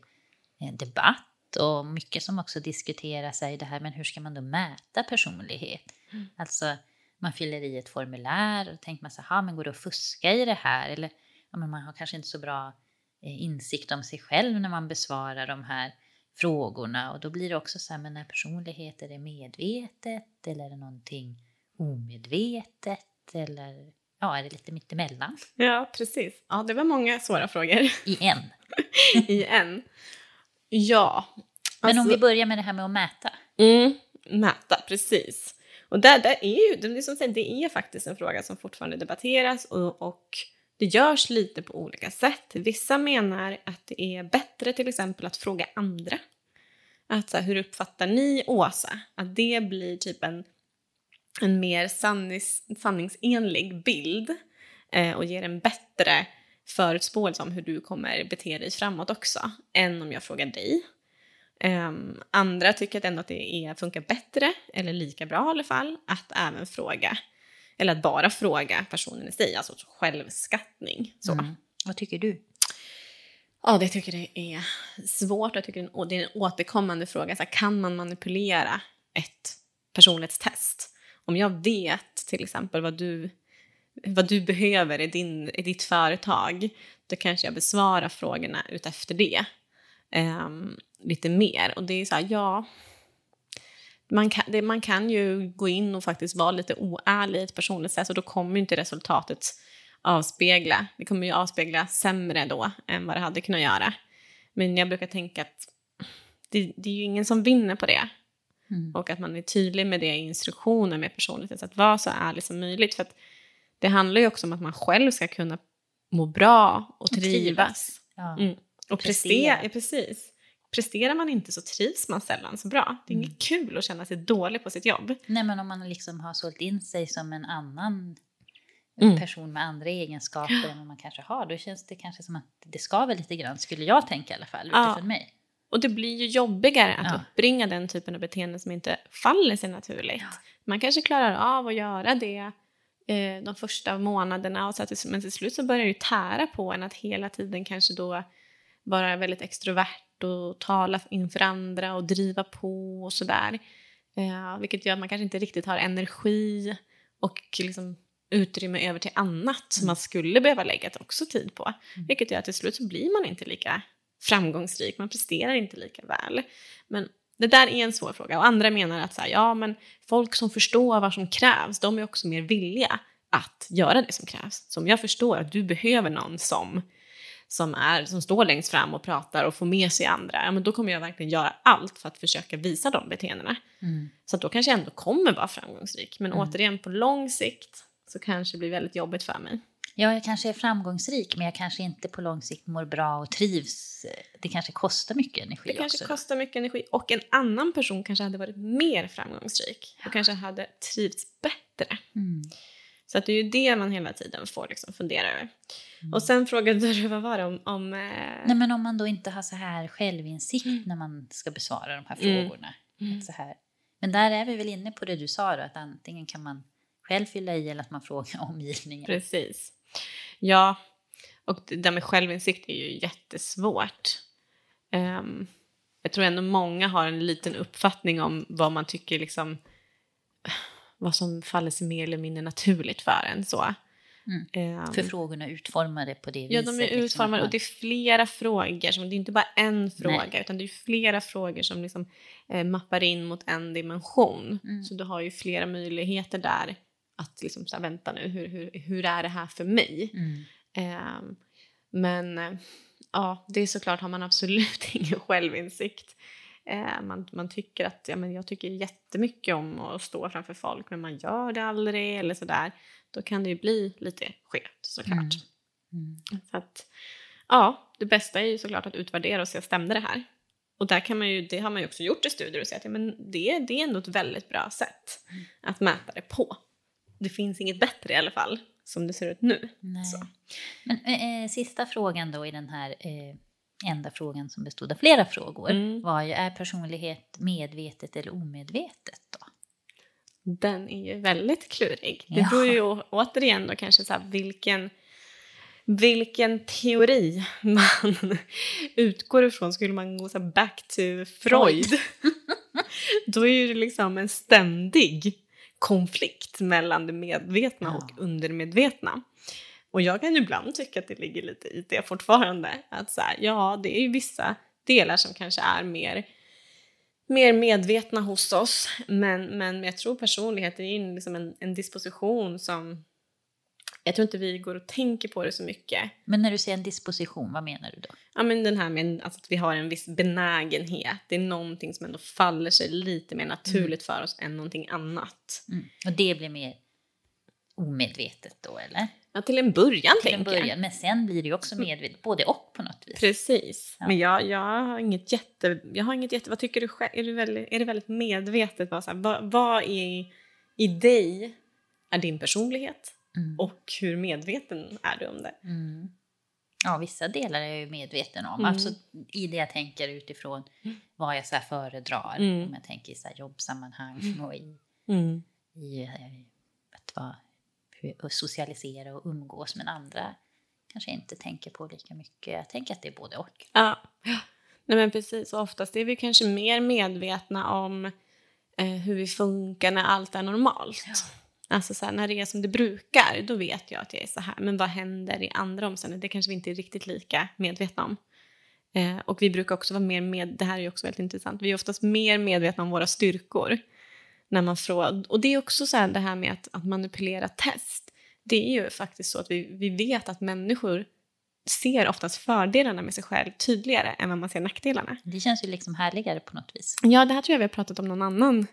eh, debatt och mycket som också diskuteras är det här, men hur ska man då mäta personlighet? Mm. Alltså, man fyller i ett formulär och tänker man så här, "Ha, men går det att fuska i det här? Eller ja, men man har kanske inte så bra eh, insikt om sig själv när man besvarar de här frågorna och då blir det också så här, men är personlighet, är det medvetet eller är det någonting omedvetet eller ja, är det lite mittemellan Ja, precis. Ja, det var många svåra frågor i en? i en. Ja. Men om alltså- vi börjar med det här med att mäta. Mm, mäta, precis. Och där, där är ju, det är, liksom som sagt, det är faktiskt en fråga som fortfarande debatteras och, och det görs lite på olika sätt. Vissa menar att det är bättre till exempel att fråga andra. Att så här, hur uppfattar ni Åsa? Att det blir typ en, en mer sannis, sanningsenlig bild eh, och ger en bättre förutspåelse om hur du kommer bete dig framåt också än om jag frågar dig. Ehm, andra tycker att ändå att det är, funkar bättre, eller lika bra i alla fall, att även fråga, eller att bara fråga personen i sig, alltså självskattning. Så. Mm. Vad tycker du? Ja, det tycker jag är svårt. Jag tycker det det är en återkommande fråga. Så här, kan man manipulera ett personlighetstest? Om jag vet till exempel vad du, vad du behöver i, din, i ditt företag, då kanske jag besvarar frågorna utefter det. Ehm, lite mer. Och det är så här, ja... Man kan, det, man kan ju gå in och faktiskt vara lite oärlig i ett personlighetstest och då kommer inte resultatet avspegla. Det kommer ju avspegla sämre då än vad det hade kunnat göra. Men jag brukar tänka att det, det är ju ingen som vinner på det. Mm. Och att man är tydlig med det i instruktionen med personlighet. Så att vara så ärlig som möjligt. För att det handlar ju också om att man själv ska kunna må bra och trivas. trivas. Ja. Mm. Och Prestera. prestera. Ja, precis. Presterar man inte så trivs man sällan så bra. Det är Mm. inget kul att känna sig dålig på sitt jobb. Nej, men om man liksom har sålt in sig som en annan Mm. person med andra egenskaper än vad man kanske har, då känns det kanske som att det skaver lite grann, skulle jag tänka i alla fall, Ja. utifrån mig. Och det blir ju jobbigare att Ja. uppbringa den typen av beteenden som inte faller sig naturligt. Man kanske klarar av att göra det eh, de första månaderna, och så att det, men till slut så börjar det ju tära på en att hela tiden kanske då vara väldigt extrovert och tala inför andra och driva på och sådär. Eh, vilket gör att man kanske inte riktigt har energi och liksom utrymme över till annat som man skulle behöva lägga också tid på. Vilket gör att till slut så blir man inte lika framgångsrik, man presterar inte lika väl. Men Det där är en svår fråga. Och andra menar att så här, ja, men folk som förstår vad som krävs, de är också mer villiga att göra det som krävs. Så om jag förstår att du behöver någon som, som, är, som står längst fram och pratar och får med sig andra, ja, men då kommer jag verkligen göra allt för att försöka visa de beteendena. Mm. Så att då kanske jag ändå kommer vara framgångsrik. Men Mm. återigen, på lång sikt så kanske det blir väldigt jobbigt för mig. Ja, jag kanske är framgångsrik, men jag kanske inte på lång sikt mår bra och trivs. Det kanske kostar mycket energi Det kanske också. kostar mycket energi och en annan person kanske hade varit mer framgångsrik och kanske hade trivts bättre. Mm. Så att det är ju det man hela tiden får liksom fundera över. Mm. Och sen frågade du, vad var det om... om eh... Nej, men om man då inte har så här självinsikt när man ska besvara de här Mm. frågorna. Mm. Så här. Men där är vi väl inne på det du sa då, att antingen kan man själv fylla i eller att man frågar omgivningen. Precis. Ja, och det där med självinsikt är ju jättesvårt. Ehm, jag tror ändå många har en liten uppfattning om vad man tycker liksom vad som faller sig mer eller mindre naturligt för en. Så. Mm. Ehm, För frågorna är utformade på det Ja, viset. de är liksom, utformade att och det är flera frågor. Som, det är inte bara en fråga, Nej. utan det är flera frågor som liksom, eh, mappar in mot en dimension. Mm. Så du har ju flera möjligheter där att liksom, så här, vänta nu, hur, hur, hur är det här för mig? Mm. Ehm, men eh, ja, det är såklart har man absolut ingen självinsikt. Eh, man, man tycker att ja, men jag tycker jättemycket om att stå framför folk men man gör det aldrig eller sådär. Då kan det ju bli lite skevt såklart. Mm. Mm. Så att, ja, det bästa är ju såklart att utvärdera och se, stämde det här? Och där kan man ju, det har man ju också gjort i studier och sett att ja, men det, det är ändå ett väldigt bra sätt Mm. att mäta det på. Det finns inget bättre i alla fall, som det ser ut nu. Men eh, eh, sista frågan då i den här eh, enda frågan som bestod av flera frågor Mm. var ju, är personlighet medvetet eller omedvetet då? Den är ju väldigt klurig. Det Ja. beror ju återigen då kanske så här, vilken, vilken teori man utgår ifrån. Skulle man gå så här back to Freud, då är det liksom en ständig konflikt mellan det medvetna Ja. och undermedvetna. Och jag kan ibland tycka att det ligger lite i det fortfarande. Att så här, ja, det är ju vissa delar som kanske är mer mer medvetna hos oss. Men, men jag tror personlighet är liksom en, en disposition som... Jag tror inte vi går och tänker på det så mycket. Men när du säger en disposition, vad menar du då? Ja, men den här med alltså att vi har en viss benägenhet. Det är någonting som ändå faller sig lite mer naturligt för oss än någonting annat. Mm. Och det blir mer omedvetet då, eller? Ja, till en början Till en tänker jag. början. Men sen blir det ju också medvetet, både och på något vis. Precis. Ja. Men jag, jag har inget jätte... Jag har inget jätte vad tycker du själv? Är, du väldigt, är det väldigt medvetet? Vad, så här, vad, vad i, i dig är din personlighet? Mm. Och hur medveten är du om det? Mm. Ja, vissa delar är jag ju medveten om. Mm. Alltså i det jag tänker utifrån vad jag så här föredrar. Mm. Om jag tänker i så här jobbsammanhang och i, Mm. i eh, att vara, hur- att socialisera och umgås. Men andra kanske inte tänker på lika mycket. Jag tänker att det är både och. Ja. Nej, men precis. Och oftast är vi kanske mer medvetna om eh, hur vi funkar när allt är normalt. Alltså så här, när det är som det brukar, då vet jag att jag är så här. Men vad händer i andra omständigheter? Det kanske vi inte är riktigt lika medvetna om. Eh, och vi brukar också vara mer med, det här är ju också väldigt intressant, vi är oftast mer medvetna om våra styrkor. När man frågar, och det är också så här det här med att, att manipulera test. Det är ju faktiskt så att vi, vi vet att människor ser oftast fördelarna med sig själv tydligare än vad man ser nackdelarna. Det känns ju liksom härligare på något vis. Ja, det här tror jag vi har pratat om någon annan.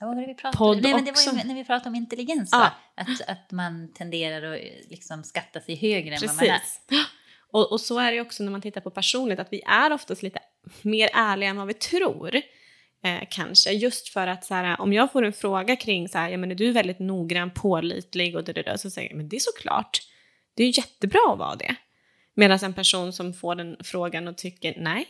Ja, vad var det vi pratade Podd Nej, men det var också. ju när vi pratade om intelligens. Ja. Att, att man tenderar att liksom skatta sig högre än vad man är. Precis. Och, och så är det också när man tittar på personlighet, att vi är oftast lite mer ärliga än vad vi tror. Eh, kanske, just för att så här, om jag får en fråga kring så här, ja, men är du väldigt noggrann, pålitlig och det, det, det, så säger jag, men det är såklart. Det är ju jättebra att vara det. Medan en person som får den frågan och tycker nej,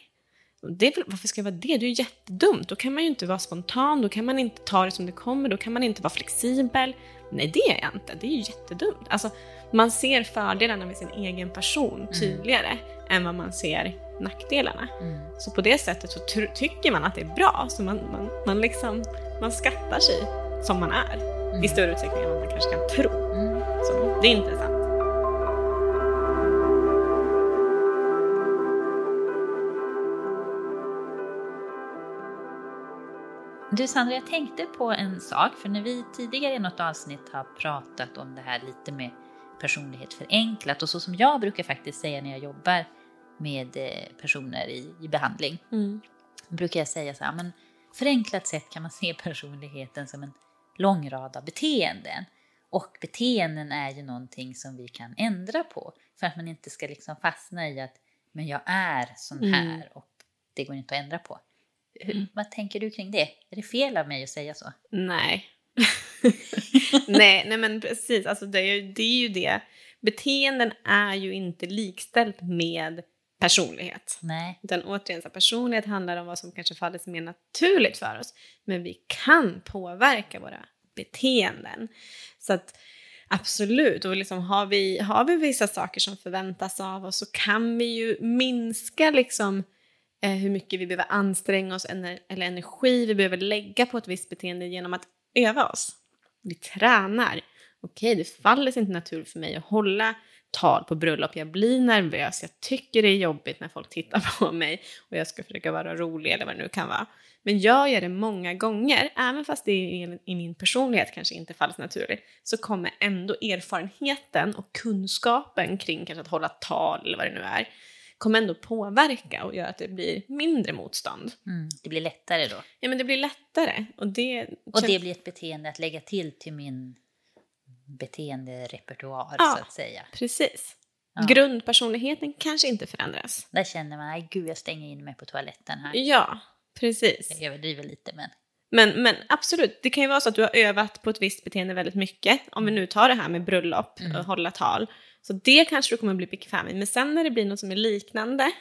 det varför ska jag vara det? Det är ju jättedumt. Då kan man ju inte vara spontan, då kan man inte ta det som det kommer, då kan man inte vara flexibel. Nej, det är jag inte. Det är ju jättedumt. Alltså, man ser fördelarna med sin egen person tydligare än vad man ser nackdelarna. Mm. Så på det sättet så tycker man att det är bra, så man, man, man, liksom, man skattar sig som man är i större utsträckning än vad man kanske kan tro. Mm. Så det är intressant. Du Sandra, jag tänkte på en sak, för när vi tidigare i något avsnitt har pratat om det här lite med personlighet förenklat och så som jag brukar faktiskt säga när jag jobbar med eh, personer i, i behandling, Mm. brukar jag säga så här, men förenklat sett kan man se personligheten som en lång rad av beteenden. Och beteenden är ju någonting som vi kan ändra på för att man inte ska liksom fastna i att men jag är sån Mm. här och det går inte att ändra på. Hur, Vad tänker du kring det? Är det fel av mig att säga så? Nej. nej, nej, men precis. Alltså det, är ju, det är ju det. Beteenden är ju inte likställt med personlighet. Nej. Utan återigen, så personlighet handlar om vad som kanske faller sig mer naturligt för oss. Men vi kan påverka våra beteenden. Så att absolut, och liksom har, vi, har vi vissa saker som förväntas av oss så kan vi ju minska liksom eh, hur mycket vi behöver anstränga oss ener- eller energi vi behöver lägga på ett visst beteende genom att öva oss. Vi tränar. Okej, det faller sig inte naturligt för mig att hålla tal på bröllop. Jag blir nervös, jag tycker det är jobbigt när folk tittar på mig och jag ska försöka vara rolig eller vad det nu kan vara. Men gör jag det många gånger, även fast det i, i min personlighet kanske inte faller sig naturligt, så kommer ändå erfarenheten och kunskapen kring kanske att hålla tal eller vad det nu är, kommer ändå påverka och göra att det blir mindre motstånd. Mm. Det blir lättare då. Ja, men det blir lättare. Och det, Och det blir ett beteende att lägga till till min beteenderepertoar Ja. så att säga. Precis. Ja. Grundpersonligheten kanske inte förändras. Där känner man, nej gud jag stänger in mig på toaletten här. Ja, precis. Jag överdriver lite men. Men, men absolut, det kan ju vara så att du har övat på ett visst beteende väldigt mycket. Om vi nu tar det här med bröllop Mm. och hålla tal. Så det kanske du kommer bli bekväm i. Men sen när det blir något som är liknande,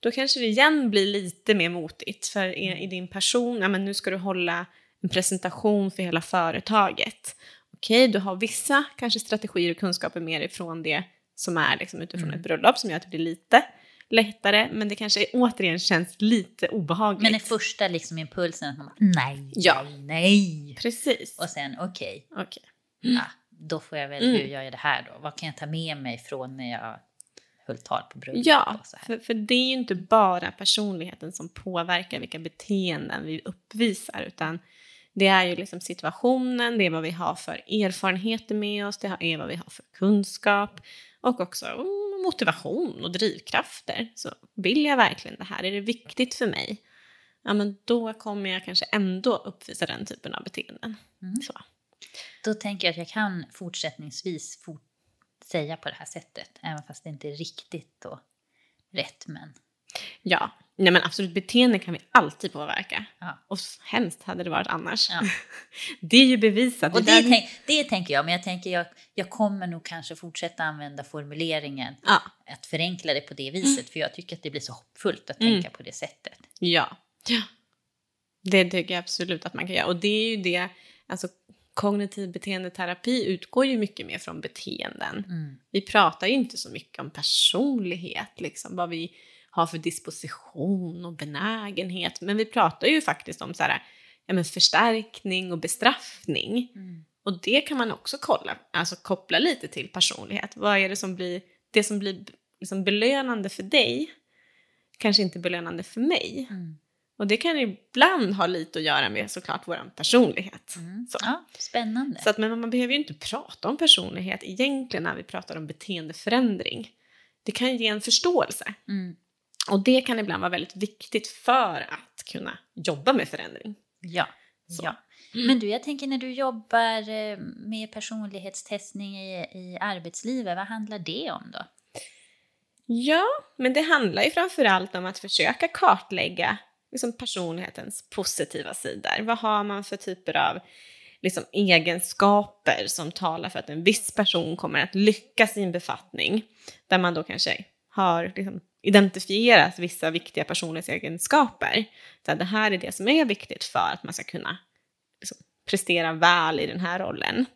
då kanske det igen blir lite mer motigt. För i, i din person, ja men nu ska du hålla en presentation för hela företaget. Okej, du har vissa kanske strategier och kunskaper mer ifrån det som är liksom utifrån Mm. ett bröllop som gör att det blir lite lättare. Men det kanske återigen känns lite obehagligt. Men den första liksom impulsen att man nej, Ja. nej, nej. Precis. Och sen okej, Okej. ja, då får jag väl, Mm. hur gör jag det här då? Vad kan jag ta med mig från när jag höll tal på bröllop? Ja, och så här? för, för det är ju inte bara personligheten som påverkar vilka beteenden vi uppvisar, utan det är ju liksom situationen, det är vad vi har för erfarenheter med oss, det är vad vi har för kunskap och också mm, motivation och drivkrafter. Så vill jag verkligen det här? Är det viktigt för mig? Ja, men då kommer jag kanske ändå uppvisa den typen av beteenden. Mm. Så. Då tänker jag att jag kan fortsättningsvis fort säga på det här sättet, även fast det inte är riktigt då rätt. Men Ja, Nej, men absolut, beteende kan vi alltid påverka. Ja. Och hemskt hade det varit annars. Ja. Det är ju bevisat. Och Det det, tänk, det tänker jag, men jag tänker jag, jag kommer nog kanske fortsätta använda formuleringen Ja, att förenkla det på det viset, för jag tycker att det blir så hoppfullt att Mm. tänka på det sättet. ja. ja. Det tycker jag absolut att man kan göra. Och det är ju det, alltså kognitiv beteendeterapi utgår ju mycket mer från beteenden. Mm. Vi pratar ju inte så mycket om personlighet, liksom, vad vi har för disposition och benägenhet. Men vi pratar ju faktiskt om så här, ja, men förstärkning och bestraffning. Mm. Och det kan man också kolla, alltså koppla lite till personlighet. Vad är det som blir, det som blir liksom belönande för dig kanske inte belönande för mig. Mm. Och det kan ibland ha lite att göra med såklart vår personlighet. Mm. Så. Ja, spännande. Så att, men man behöver ju inte prata om personlighet egentligen när vi pratar om beteendeförändring. Det kan ge en förståelse. Mm. Och det kan ibland vara väldigt viktigt för att kunna jobba med förändring. Ja. Så. ja. Men du, jag tänker när du jobbar eh, med personlighetstestning i, i arbetslivet, vad handlar det om då? Ja, men det handlar ju framförallt om att försöka kartlägga liksom, personlighetens positiva sidor. Vad har man för typer av liksom, egenskaper som talar för att en viss person kommer att lyckas i en befattning? Där man då kanske har liksom, identifierat vissa viktiga personlighetsegenskaper. Så det här är det som är viktigt för att man ska kunna liksom, prestera väl i den här rollen.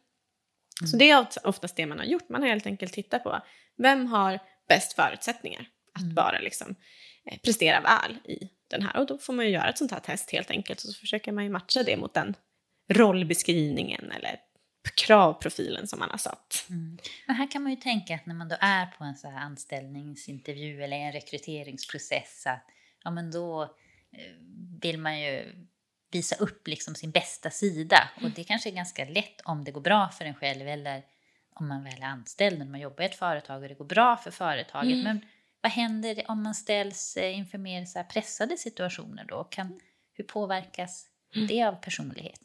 Så det är oftast det man har gjort. Man har helt enkelt tittat på vem har bäst förutsättningar att Mm. bara liksom, eh, prestera väl i den här. Och då får man ju göra ett sånt här test helt enkelt. Och så försöker man ju matcha det mot den rollbeskrivningen eller kravprofilen som man har satt. Mm. Men här kan man ju tänka att när man då är på en så här anställningsintervju eller en rekryteringsprocess att ja, men då eh, vill man ju visa upp liksom sin bästa sida. Och det kanske är ganska lätt om det går bra för en själv eller om man väl är anställd när man jobbar i ett företag och det går bra för företaget. Mm. Men vad händer om man ställs eh, inför mer så pressade situationer då? Kan, hur påverkas Mm. det av personlighet?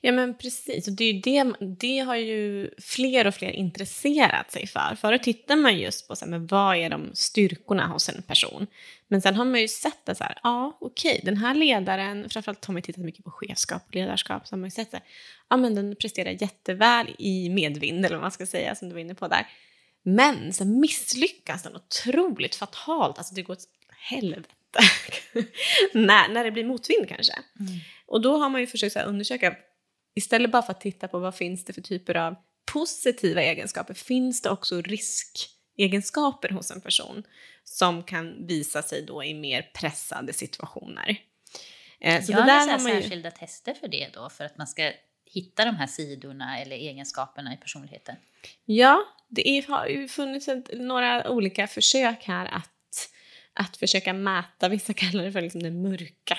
Ja men precis, och det, är det, det har ju fler och fler intresserat sig för. Förut tittar man just på så här, men vad är de styrkorna hos en person. Men sen har man ju sett att så här, ja okej, den här ledaren, framförallt har man tittat mycket på chefskap och ledarskap, så har man ju sett att ja, men den presterar jätteväl i medvind, eller vad man ska säga, som du var inne på där. Men sen misslyckas den otroligt fatalt, alltså det går åt helvete. när, när det blir motvind kanske. Och då har man ju försökt så undersöka, istället bara för att titta på vad finns det för typer av positiva egenskaper, finns det också riskegenskaper hos en person som kan visa sig då i mer pressade situationer. Eh, så Gör det ni där har man ju, särskilda tester för det då? För att man ska hitta de här sidorna eller egenskaperna i personligheten? ja, det har ju funnits några olika försök här att, att försöka mäta, vissa kallar det för liksom den mörka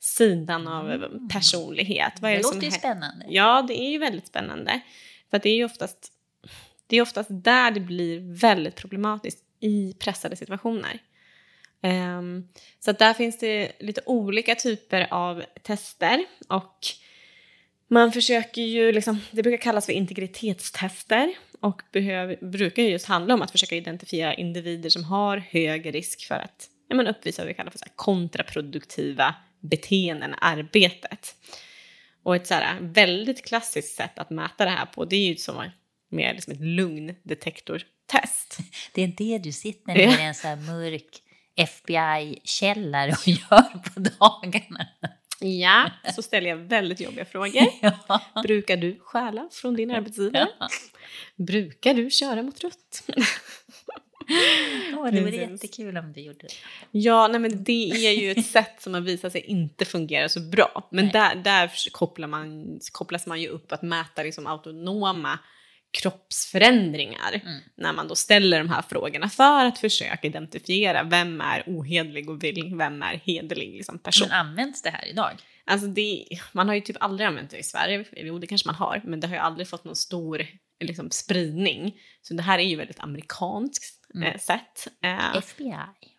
sidan av personlighet. Vad är Det det, låter ju spännande. Ja, det är ju väldigt spännande. För det är ju oftast, det är oftast där det blir väldigt problematiskt i pressade situationer. Ehm, så där finns det lite olika typer av tester och man försöker ju, liksom, det brukar kallas för integritetstester och behöver, brukar ju just handla om att försöka identifiera individer som har hög risk för att ja, men uppvisa vad vi kallar för så kontraproduktiva beteenden i arbetet. Och ett så här väldigt klassiskt sätt att mäta det här på det är ju som mer liksom ett lugndetektortest. Det är det du sitter ner i en så här mörk FBI-källare och gör på dagarna. Ja, så ställer jag väldigt jobbiga frågor. Ja. Brukar du stjäla från din arbetsgivare? Brukar du köra mot rött? Åh, det vore jättekul om du gjorde det. Ja, nej, men det är ju ett sätt som har visat sig inte fungera så bra. Men Nej. där, där kopplar man, kopplas man ju upp att mäta liksom autonoma kroppsförändringar Mm. när man då ställer de här frågorna för att försöka identifiera vem är ohederlig och vem är hederlig liksom, person. Men används det här idag? Alltså det, man har ju typ aldrig använt det i Sverige, jo det kanske man har, men det har ju aldrig fått någon stor liksom, spridning. Så det här är ju väldigt amerikanskt Mm. eh, sätt. Eh, FBI.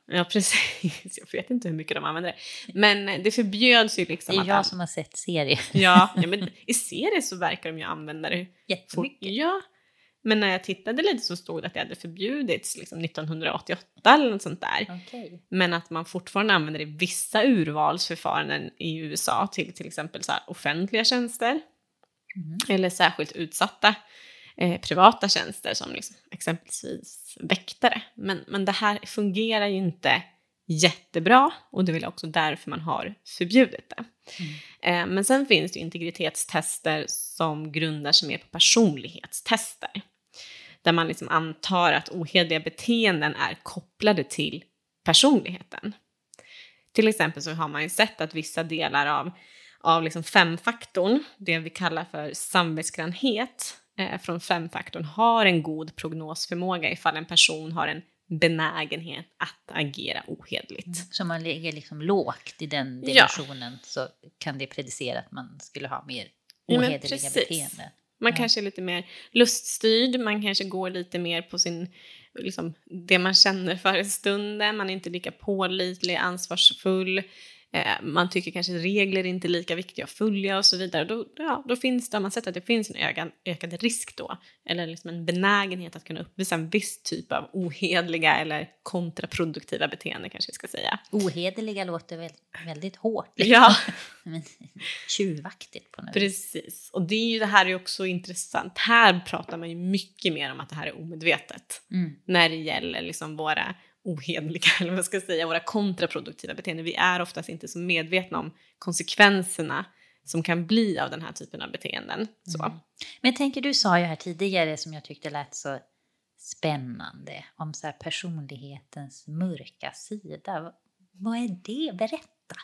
Ja, precis. Jag vet inte hur mycket de använder det. Men det förbjöds ju liksom Det är att... jag som har sett serien. ja, ja, men i serier så verkar de ju använda det. Jättemycket. Ja. Men när jag tittade lite så stod det att det hade förbjudits liksom 1988 eller något sånt där. Okej. Men att man fortfarande använder det i vissa urvalsförfaranden i USA till till exempel så offentliga tjänster. Mhm. Eller särskilt utsatta eh, privata tjänster som liksom, exempelvis väktare. Men, men det här fungerar ju inte jättebra och det är väl också därför man har förbjudit det. Eh, men sen finns det integritetstester som grundar sig mer på personlighetstester. Där man liksom antar att ohederliga beteenden är kopplade till personligheten. Till exempel så har man ju sett att vissa delar av, av liksom femfaktorn, det vi kallar för samvetsgrannhet, från femfaktorn har en god prognosförmåga ifall en person har en benägenhet att agera ohederligt. Så om man ligger liksom lågt i den Ja. dimensionen så kan det predicera att man skulle ha mer Ja, ohederliga precis. beteenden. Man Ja. kanske är lite mer luststyrd, man kanske går lite mer på sin, liksom, det man känner för i stunden, man är inte lika pålitlig, ansvarsfull, eh, man tycker kanske regler är inte lika viktiga att följa och så vidare. Då, ja, då finns det, har man sett att det finns en ökad, ökad risk då, eller liksom en benägenhet att kunna uppvisa en viss typ av ohedliga eller kontraproduktiva beteenden kanske vi ska säga. Ohederliga låter väl, väldigt hårt. Ja. Men tjuvaktigt på något. Precis, och det, är ju, det här är också intressant. Här pratar man ju mycket mer om att det här är omedvetet. Mm. när det gäller liksom våra ohederliga, eller vad ska jag säga, våra kontraproduktiva beteenden. Vi är oftast inte så medvetna om konsekvenserna som kan bli av den här typen av beteenden. Så. Mm. Men tänker, du sa ju här tidigare som jag tyckte lät så spännande om så här personlighetens mörka sida. Vad är det? Berätta.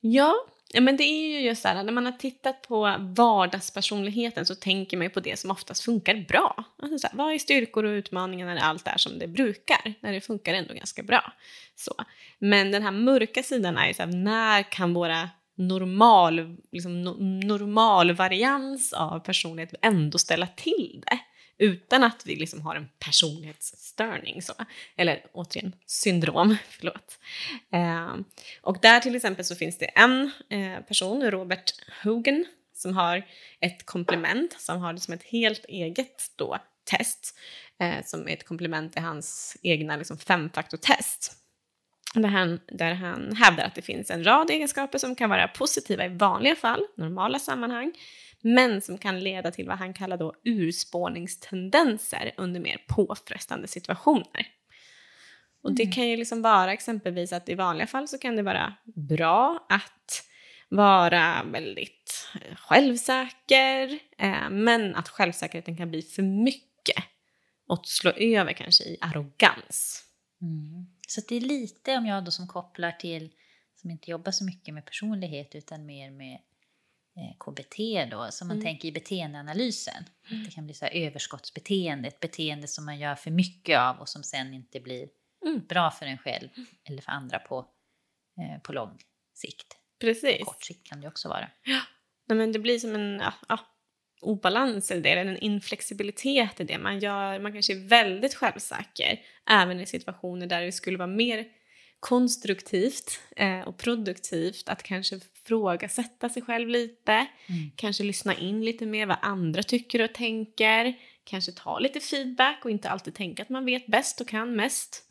Ja, ja, men det är ju just så här, när man har tittat på vardagspersonligheten så tänker man ju på det som oftast funkar bra. Alltså så här, vad är styrkor och utmaningar när allt är som det brukar? När det funkar ändå ganska bra. Så. Men den här mörka sidan är ju så här, när kan våra normal, liksom, no, normal varians av personlighet ändå ställa till det utan att vi liksom har en personlighetsstörning. Så. Eller återigen, syndrom. Förlåt. Eh, och där till exempel så finns det en eh, person, Robert Hogan, som har ett komplement, som har det som ett helt eget då, test, eh, som är ett komplement till hans egna liksom, femfaktortest. Där han, där han hävdar att det finns en rad egenskaper som kan vara positiva i vanliga fall, normala sammanhang, men som kan leda till vad han kallar då urspårningstendenser under mer påfrestande situationer. Och det kan ju liksom vara exempelvis att i vanliga fall så kan det vara bra att vara väldigt eh, självsäker, eh, men att självsäkerheten kan bli för mycket och slå över kanske i arrogans. Mm. Så det är lite om jag då som kopplar till, som inte jobbar så mycket med personlighet utan mer med KBT då, som man mm. tänker i beteendeanalysen. Mm. Det kan bli så här överskottsbeteende, ett beteende som man gör för mycket av och som sen inte blir mm. bra för en själv eller för andra på, eh, på lång sikt. Precis. På kort sikt kan det också vara. Ja, Nej, men det blir som en ja, ja, obalans i det, eller en inflexibilitet i det. Man, gör, man kanske är väldigt självsäker, även i situationer där det skulle vara mer konstruktivt eh, och produktivt att kanske frågasätta sig själv lite, mm. kanske lyssna in lite mer vad andra tycker och tänker, kanske ta lite feedback och inte alltid tänka att man vet bäst och kan mest.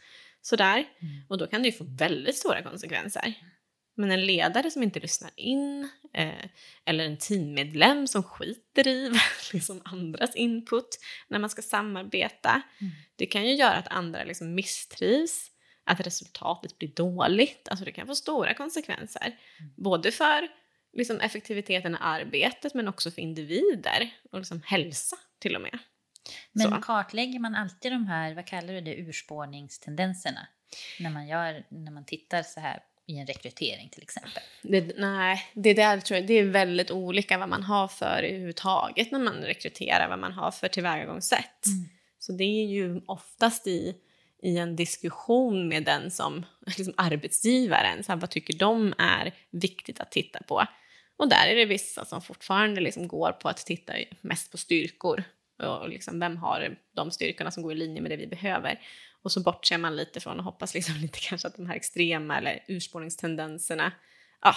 Sådär. Mm. Och då kan det ju få väldigt stora konsekvenser. Men en ledare som inte lyssnar in, eh, eller en teammedlem som skiter i liksom andras input när man ska samarbeta, mm. det kan ju göra att andra liksom misstrivs, att resultatet blir dåligt. Alltså det kan få stora konsekvenser. Mm. Både för liksom, effektiviteten i arbetet men också för individer och liksom, hälsa till och med. Men Så. kartlägger man alltid de här, vad kallar du det, urspårningstendenserna? När man, gör, när man tittar så här i en rekrytering till exempel? Det, nej, det där tror jag det är väldigt olika vad man har för överhuvudtaget när man rekryterar, vad man har för tillvägagångssätt. Mm. Så det är ju oftast i, i en diskussion med den som liksom arbetsgivaren, så här, vad tycker de är viktigt att titta på? Och där är det vissa som fortfarande liksom går på att titta mest på styrkor och liksom vem har de styrkorna som går i linje med det vi behöver. Och så bortser man lite från och hoppas liksom lite kanske att de här extrema eller urspårningstendenserna, ja,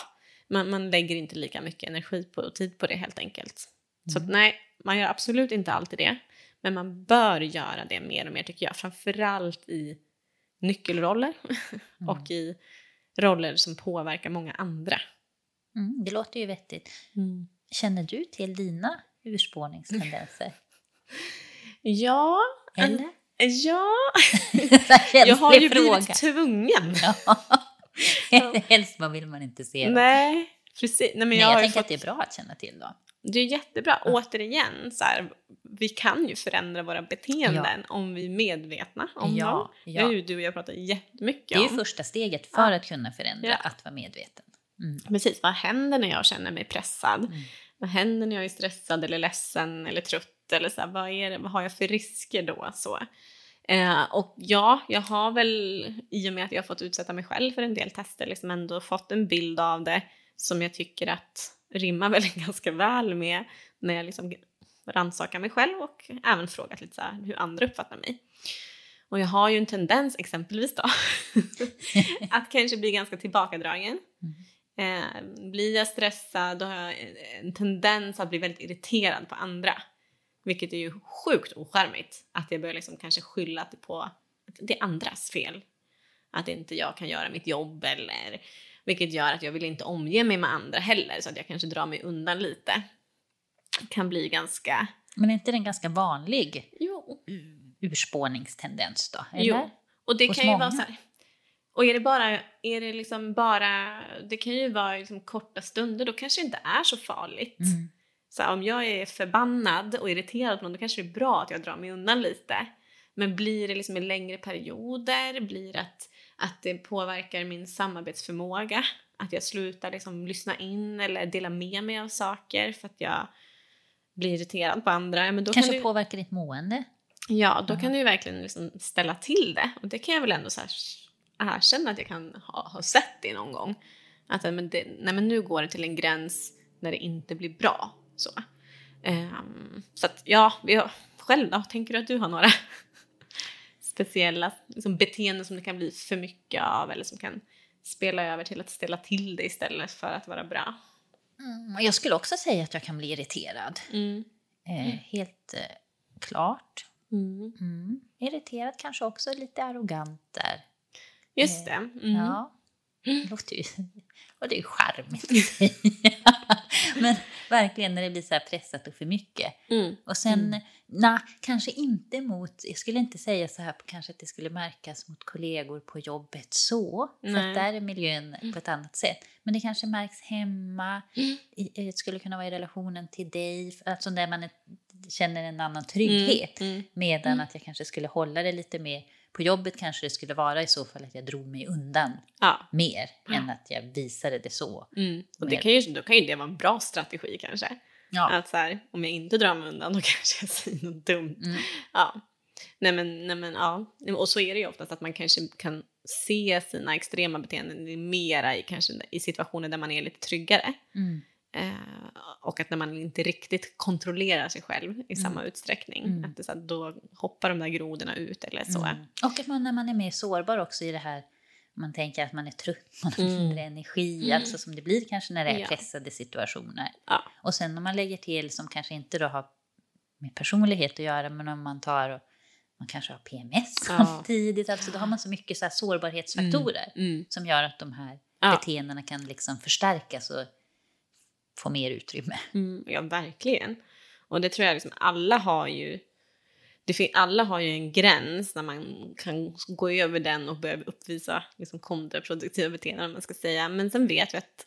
man, man lägger inte lika mycket energi på, och tid på det helt enkelt. Mm. Så att, nej, man gör absolut inte alltid det. Men man bör göra det mer och mer tycker jag, framförallt i nyckelroller mm. och i roller som påverkar många andra. Mm, det låter ju vettigt. Mm. Känner du till dina urspårningstendenser? ja. Eller? Ja, jag har ju fråga. blivit tvungen. Ja. Helst vad vill man inte se. Nej, precis. Nej, men Nej, jag, jag tänker fått... att det är bra att känna till då. Det är jättebra. Ja. Återigen, så här, vi kan ju förändra våra beteenden ja. om vi är medvetna om ja, dem. Ja. Nu du och jag pratar jättemycket om. Det är ju första steget för att kunna förändra, att vara medveten. Mm. Precis, vad händer när jag känner mig pressad? Mm. Vad händer när jag är stressad eller ledsen eller trött? Eller så här, vad, är det, vad har jag för risker då? Så. Eh, och ja, jag har väl i och med att jag har fått utsätta mig själv för en del tester liksom ändå fått en bild av det som jag tycker att rimmar väl ganska väl med när jag liksom rannsakar mig själv och även frågat lite så här, hur andra uppfattar mig. Och jag har ju en tendens exempelvis då att kanske bli ganska tillbakadragen. Mm. Eh, blir jag stressad då har jag en tendens att bli väldigt irriterad på andra. Vilket är ju sjukt ocharmigt att jag börjar liksom kanske skylla på att det är andras fel. Att inte jag kan göra mitt jobb eller vilket gör att jag vill inte omge mig med andra heller så att jag kanske drar mig undan lite. Kan bli ganska... Men är inte det en ganska vanlig jo. urspårningstendens då? Eller? Jo, och det Hos kan ju många? vara så här, och är det bara, är det liksom bara, det kan ju vara liksom korta stunder, då kanske det inte är så farligt. Mm. Så om jag är förbannad och irriterad på någon då kanske det är bra att jag drar mig undan lite. Men blir det liksom i längre perioder, blir det att, att det påverkar min samarbetsförmåga, att jag slutar liksom lyssna in eller dela med mig av saker för att jag blir irriterad på andra. Men då kanske kan det, påverkar ditt mående? Ja, då kan du ju verkligen liksom ställa till det. Och det kan jag väl ändå så här erkänna att jag kan ha, ha sett det någon gång. Att men det, nej, men nu går det till en gräns när det inte blir bra. Så, um, så att ja, vi har, själv då? Tänker du att du har några speciella liksom, beteenden som det kan bli för mycket av eller som kan spela över till att ställa till det istället för att vara bra? Mm, jag skulle också säga att jag kan bli irriterad. Mm. Eh, helt eh, klart. Mm. Mm. Irriterad, kanske också lite arrogant där. Just det. Eh, Mm. Ja. Det låter ju... Och det är ju charmigt att säga. Men verkligen när det blir så här pressat och för mycket. Mm. Och sen, Mm. nej, kanske inte mot, jag skulle inte säga så här, på, kanske att det skulle märkas mot kollegor på jobbet så, för Nej. att där är miljön på ett annat sätt. Men det kanske märks hemma, Mm. i, det skulle kunna vara i relationen till dig, alltså där man är, känner en annan trygghet. Mm. Medan Mm. att jag kanske skulle hålla det lite mer, på jobbet kanske det skulle vara i så fall att jag drog mig undan Ja. mer än att jag visade det så. Mm. Och det kan ju, då kan ju det vara en bra strategi kanske. Ja. Att så här, om jag inte drar mig undan då kanske jag säger något dumt. Mm. Ja. Nej men, nej men ja. Och så är det ju oftast att man kanske kan se sina extrema beteenden mera i, kanske, i situationer där man är lite tryggare. Mm. Eh, och att när man inte riktigt kontrollerar sig själv i samma utsträckning, Mm. att det, så här, då hoppar de där grodorna ut eller så. Mm. Och att man när man är mer sårbar också i det här, man tänker att man är trött, man har Mm. mindre energi, alltså som det blir kanske när det är Ja. pressade situationer. Ja. Och sen om man lägger till som kanske inte då har med personlighet att göra, men om man tar och man kanske har PMS Ja. samtidigt, alltså då har man så mycket så sårbarhetsfaktorer Mm. som gör att de här Ja. beteendena kan liksom förstärkas och få mer utrymme. Mm, ja, verkligen. Och det tror jag liksom alla har ju. Det alla har ju en gräns när man kan gå över den och börja uppvisa liksom kontraproduktiva beteenden om man ska säga. Men sen vet vi att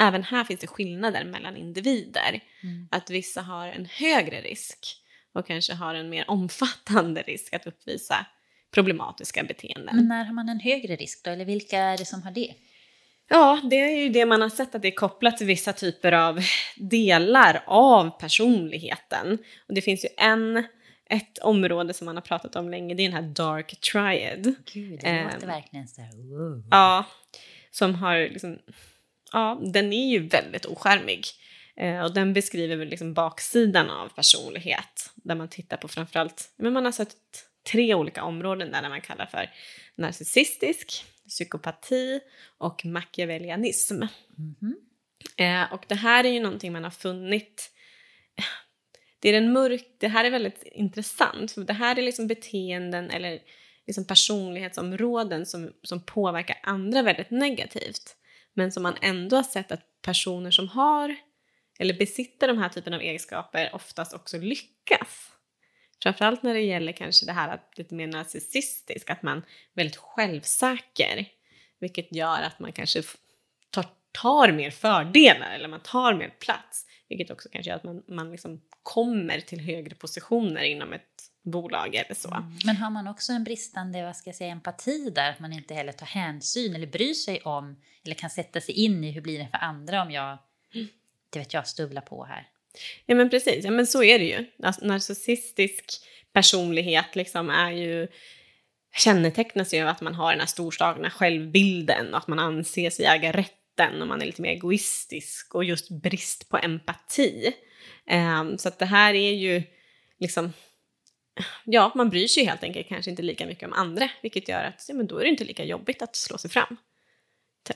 även här finns det skillnader mellan individer. Mm. Att vissa har en högre risk och kanske har en mer omfattande risk att uppvisa problematiska beteenden. Men när har man en högre risk då, eller vilka är det som har det? Ja, det är ju det man har sett att det är kopplat till vissa typer av delar av personligheten. Och det finns ju en, ett område som man har pratat om länge, det är den här dark triad. Gud, det Ehm. låter verkligen så här... Wow. Ja, som har liksom, ja, den är ju väldigt oskärmig. Eh, och den beskriver väl liksom baksidan av personlighet. Där man tittar på framförallt, men man har sett tre olika områden där man kallar för narcissistisk, psykopati och machiavellianism. Mhm. Eh, och det här är ju någonting man har funnit. Det är den mörk, det här är väldigt intressant. För det här är liksom beteenden eller liksom personlighetsområden som, som påverkar andra väldigt negativt. Men som man ändå har sett att personer som har eller besitter de här typen av egenskaper oftast också lyckas. Framförallt när det gäller kanske det här att lite mer narcissistisk, att man är väldigt självsäker. Vilket gör att man kanske tar, tar mer fördelar eller man tar mer plats. Vilket också kanske gör att man, man liksom kommer till högre positioner inom ett bolag eller så. Mm. Men har man också en bristande vad ska jag säga, empati där, att man inte heller tar hänsyn eller bryr sig om eller kan sätta sig in i hur blir det för andra om jag, det vet jag, stuvlar på här. Ja men precis, ja men så är det ju. Narcissistisk personlighet liksom är ju kännetecknas ju av att man har den här storslagna självbilden och att man anser sig äga rätten och man är lite mer egoistisk och just brist på empati. Um, så att det här är ju liksom, ja man bryr sig helt enkelt kanske inte lika mycket om andra vilket gör att ja, men då är det inte lika jobbigt att slå sig fram.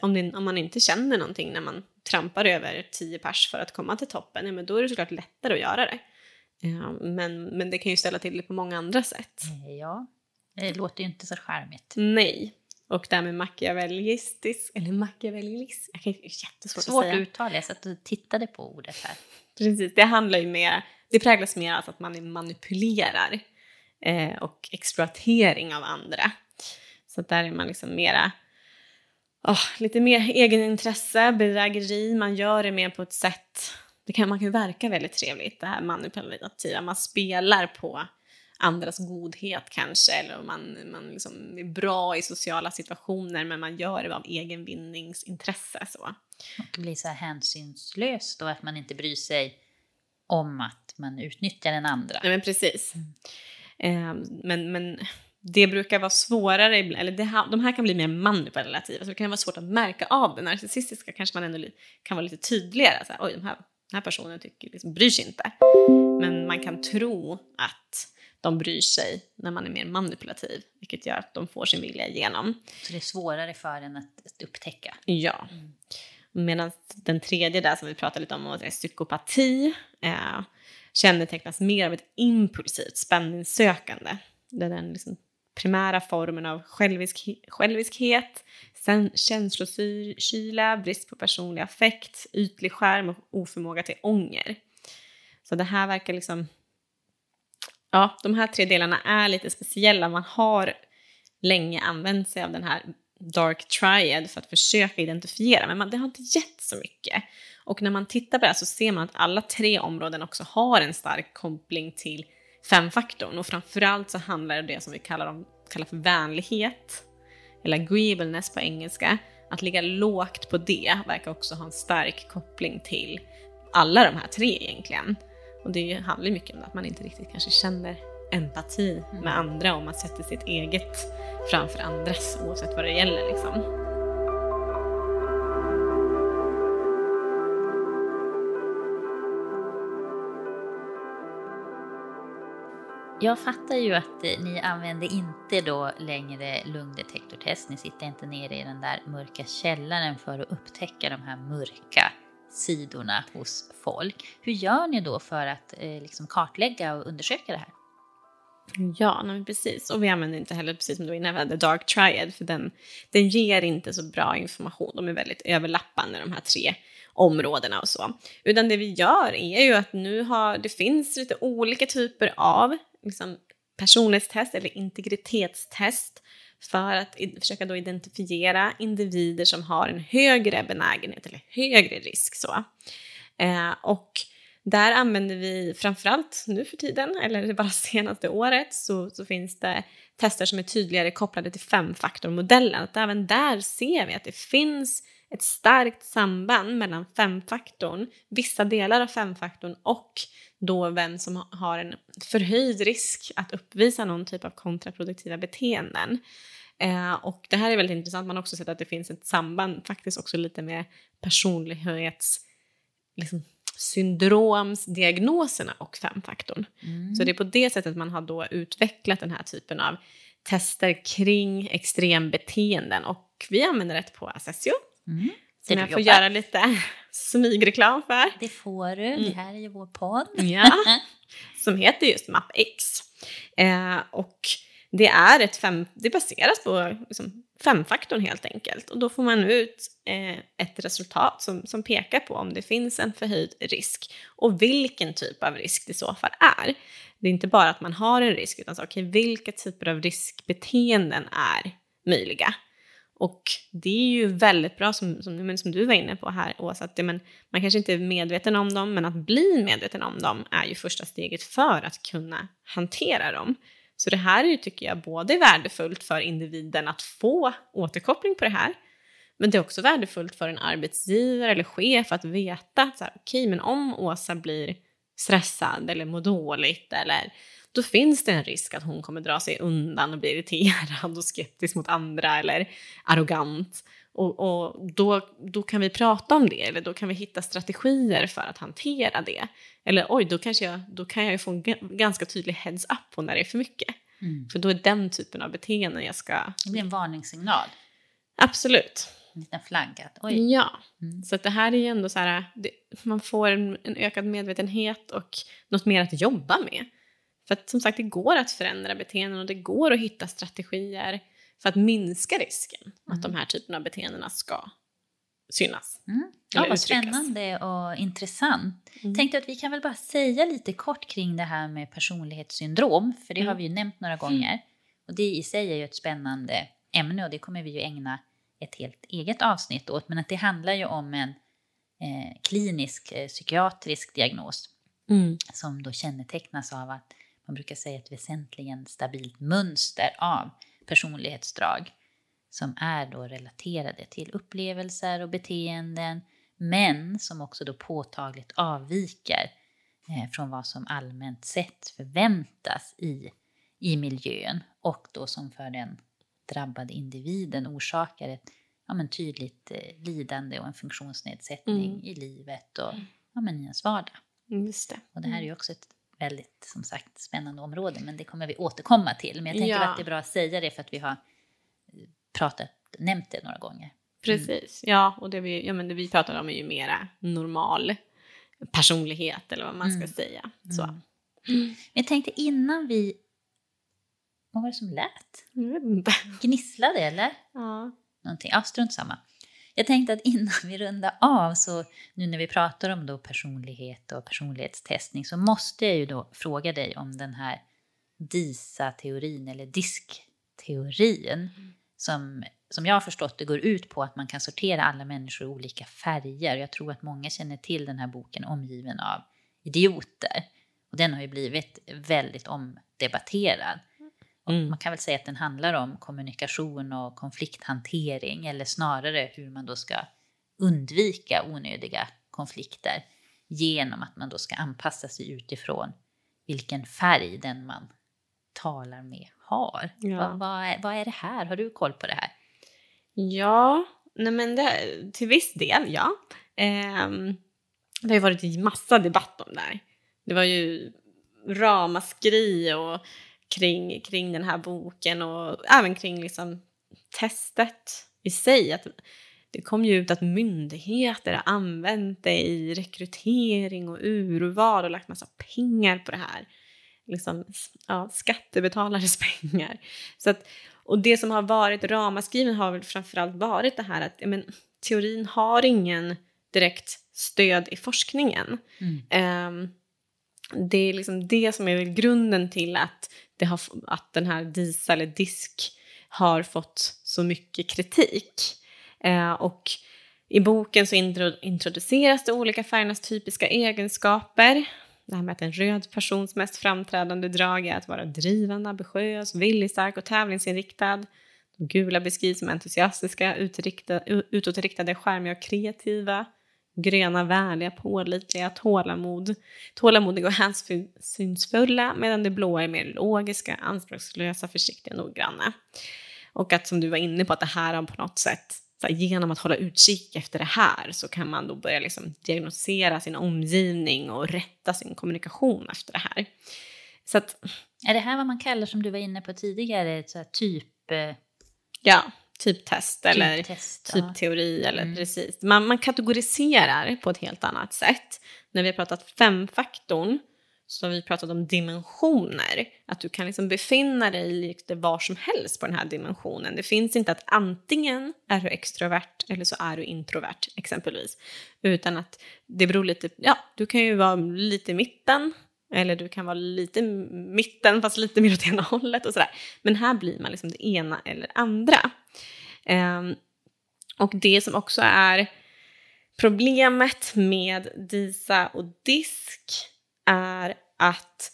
Om, det, om man inte känner någonting när man trampar över tio pers för att komma till toppen, ja, men då är det såklart lättare att göra det. Ja, men, men det kan ju ställa till det på många andra sätt. Eh, Ja, det låter ju inte så charmigt. Nej. Och det här med machiavellistisk, eller machiavellism, jag kan, det är jättesvårt Svårt att säga. uttala, jag satt och tittade på ordet här. Precis, det handlar ju mer, det präglas mer av att man manipulerar eh, och exploatering av andra. Så där är man liksom mera, åh, lite mer egenintresse, bedrägeri, man gör det mer på ett sätt, det kan, man kan ju verka väldigt trevligt, det här manipulativa, man spelar på andras godhet kanske, eller man, man liksom är bra i sociala situationer men man gör det av egen vinningsintresse. Så. Det blir så här hänsynslöst och att man inte bryr sig om att man utnyttjar den andra. Nej men precis. Eh, men, men det brukar vara svårare, eller det här, de här kan bli mer manipulativa, så det kan vara svårt att märka av det. Narcissistiska kanske man ändå kan vara lite tydligare, så här, oj, den här, den här personen tycker, liksom, bryr sig inte. Men man kan tro att de bryr sig när man är mer manipulativ, vilket gör att de får sin vilja igenom. Så det är svårare för en att upptäcka? Ja. Mm. Medan den tredje där som vi pratade lite om, är psykopati, eh, kännetecknas mer av ett impulsivt spänningssökande. Där den liksom primära formen av självisk, själviskhet, sen känslokyla, brist på personlig affekt, ytlig skärm och oförmåga till ånger. Så det här verkar liksom... Ja, de här tre delarna är lite speciella. Man har länge använt sig av den här dark triad för att försöka identifiera, men man, det har inte gett så mycket. Och när man tittar på det här så ser man att alla tre områden också har en stark koppling till femfaktorn och framförallt så handlar det om det som vi kallar, om, kallar för vänlighet, eller agreeableness på engelska. Att ligga lågt på det verkar också ha en stark koppling till alla de här tre egentligen. Och det handlar mycket om att man inte riktigt kanske känner empati med andra om man sätter sitt eget framför andras oavsett vad det gäller. Liksom. Jag fattar ju att eh, ni använder inte då längre lungdetektortest. Ni sitter inte nere i den där mörka källaren för att upptäcka de här mörka sidorna hos folk. Hur gör ni då för att eh, liksom kartlägga och undersöka det här? Ja, nej, precis. Och vi använder inte heller, precis som du var inne på, Dark Triad, för den, den ger inte så bra information. De är väldigt överlappande, de här tre områdena och så. Utan det vi gör är ju att nu har, det finns lite olika typer av liksom, personlighetstest eller integritetstest för att försöka då identifiera individer som har en högre benägenhet eller högre risk. Så. Eh, och där använder vi framförallt nu för tiden, eller bara senaste året, så, så finns det tester som är tydligare kopplade till femfaktormodellen. Att även där ser vi att det finns ett starkt samband mellan femfaktorn, vissa delar av femfaktorn och då vem som har en förhöjd risk att uppvisa någon typ av kontraproduktiva beteenden. Eh, och det här är väldigt intressant, man har också sett att det finns ett samband faktiskt också lite med personlighets liksom, syndromsdiagnoserna och femfaktorn. Mm. Så det är på det sättet man har då utvecklat den här typen av tester kring extrembeteenden och vi använder det på Assessio. Mm. Som jag får göra lite smygreklam för. Det får du, mm. det här är ju vår podd. Ja, som heter just MapX. Eh, och det, är ett fem, det baseras på liksom, femfaktorn helt enkelt. Och då får man ut eh, ett resultat som, som pekar på om det finns en förhöjd risk och vilken typ av risk det i så fall är. Det är inte bara att man har en risk utan så, okay, vilka typer av riskbeteenden är möjliga. Och det är ju väldigt bra, som, som, som du var inne på här Åsa, att det, men, man kanske inte är medveten om dem, men att bli medveten om dem är ju första steget för att kunna hantera dem. Så det här är ju, tycker jag, både värdefullt för individen att få återkoppling på det här, men det är också värdefullt för en arbetsgivare eller chef att veta att okej, okay, men om Åsa blir stressad eller mår dåligt eller då finns det en risk att hon kommer dra sig undan och bli irriterad och skeptisk mot andra eller arrogant. Och, och då, då kan vi prata om det, eller då kan vi hitta strategier för att hantera det. Eller oj, då, kanske jag, då kan jag ju få en ganska tydlig heads-up på när det är för mycket. Mm. För då är den typen av beteenden jag ska... Det blir en varningssignal. Absolut. En liten flagga. Oj. Ja, mm. så att det här är ju ändå så här, det, man får en, en ökad medvetenhet och något mer att jobba med. För att som sagt, det går att förändra beteenden och det går att hitta strategier för att minska risken mm. att de här typerna av beteenden ska synas. Mm. Ja, vad spännande och intressant. Mm. Tänkte att vi kan väl bara säga lite kort kring det här med personlighetssyndrom, för det mm. har vi ju nämnt några gånger. Och det i sig är ju ett spännande ämne och det kommer vi ju ägna ett helt eget avsnitt åt. Men att det handlar ju om en eh, klinisk eh, psykiatrisk diagnos mm. som då kännetecknas av att man brukar säga ett väsentligen stabilt mönster av personlighetsdrag som är då relaterade till upplevelser och beteenden men som också då påtagligt avviker eh, från vad som allmänt sett förväntas i, i miljön och då som för den drabbade individen orsakar ett ja, men tydligt eh, lidande och en funktionsnedsättning Mm. i livet och ja, men i ens vardag. Just det. Och det här är ju också ett väldigt som sagt spännande område men det kommer vi återkomma till. Men jag tänker Ja. att det är bra att säga det för att vi har eh, pratat, nämnt det några gånger. Precis, ja och det vi, ja, men det vi pratar om är ju mera normal personlighet eller vad man ska Mm. säga. Så. Mm. Men jag tänkte innan vi... Vad var det som lät? Jag vet inte. Gnisslade eller? Ja. någonting. Ja, strunt samma. Jag tänkte att innan vi rundar av, så nu när vi pratar om då personlighet och personlighetstestning, så måste jag ju då fråga dig om den här DISA-teorin, eller DISK-teorin, som, som jag har förstått det går ut på att man kan sortera alla människor i olika färger. Jag tror att många känner till den här boken Omgiven av idioter. Och den har ju blivit väldigt omdebatterad. Mm. Man kan väl säga att den handlar om kommunikation och konflikthantering eller snarare hur man då ska undvika onödiga konflikter genom att man då ska anpassa sig utifrån vilken färg den man talar med har. Ja. Vad, vad, är, vad är det här? Har du koll på det här? Ja, nej men det, till viss del, ja. Ehm, det har ju varit en massa debatt om det här. Det var ju ramaskri och kring, kring den här boken och även kring liksom testet i sig. Att det kom ju ut att myndigheter har använt det i rekrytering och urval och lagt massa pengar på det här. Liksom, ja, skattebetalares pengar. Så att, och det som har varit ramaskriven har väl framförallt varit det här att men, teorin har ingen direkt stöd i forskningen. Ehm, det är liksom det som är väl grunden till att, det har, att den här DISA eller DISK har fått så mycket kritik. Eh, och i boken så introduceras det olika färgernas typiska egenskaper. Det här med att en röd persons mest framträdande drag är att vara drivande, ambitiös, viljestark och tävlingsinriktad. De gula beskrivs som entusiastiska, utriktade, utåtriktade, skärmiga och kreativa. Gröna, vänliga, pålitliga, tålamod, tålamodiga och hänsynsfulla medan det blåa är mer logiska, anspråkslösa, försiktiga och noggranna. Och att som du var inne på, att det här har på något sätt, här, genom att hålla utkik efter det här så kan man då börja liksom diagnosera sin omgivning och rätta sin kommunikation efter det här. Så att, Är det här vad man kallar, som du var inne på tidigare, ett så här typ, ja, typtest eller typtest? ja. typteori eller Mm. precis. Man, man kategoriserar på ett helt annat sätt. När vi har pratat femfaktorn så har vi pratat om dimensioner. Att du kan liksom befinna dig lite var som helst på den här dimensionen. Det finns inte att antingen är du extrovert eller så är du introvert exempelvis. Utan att det beror lite, ja, du kan ju vara lite i mitten eller du kan vara lite i mitten fast lite mer åt ena hållet och sådär. Men här blir man liksom det ena eller andra. Um, och det som också är problemet med DISA och DISK är att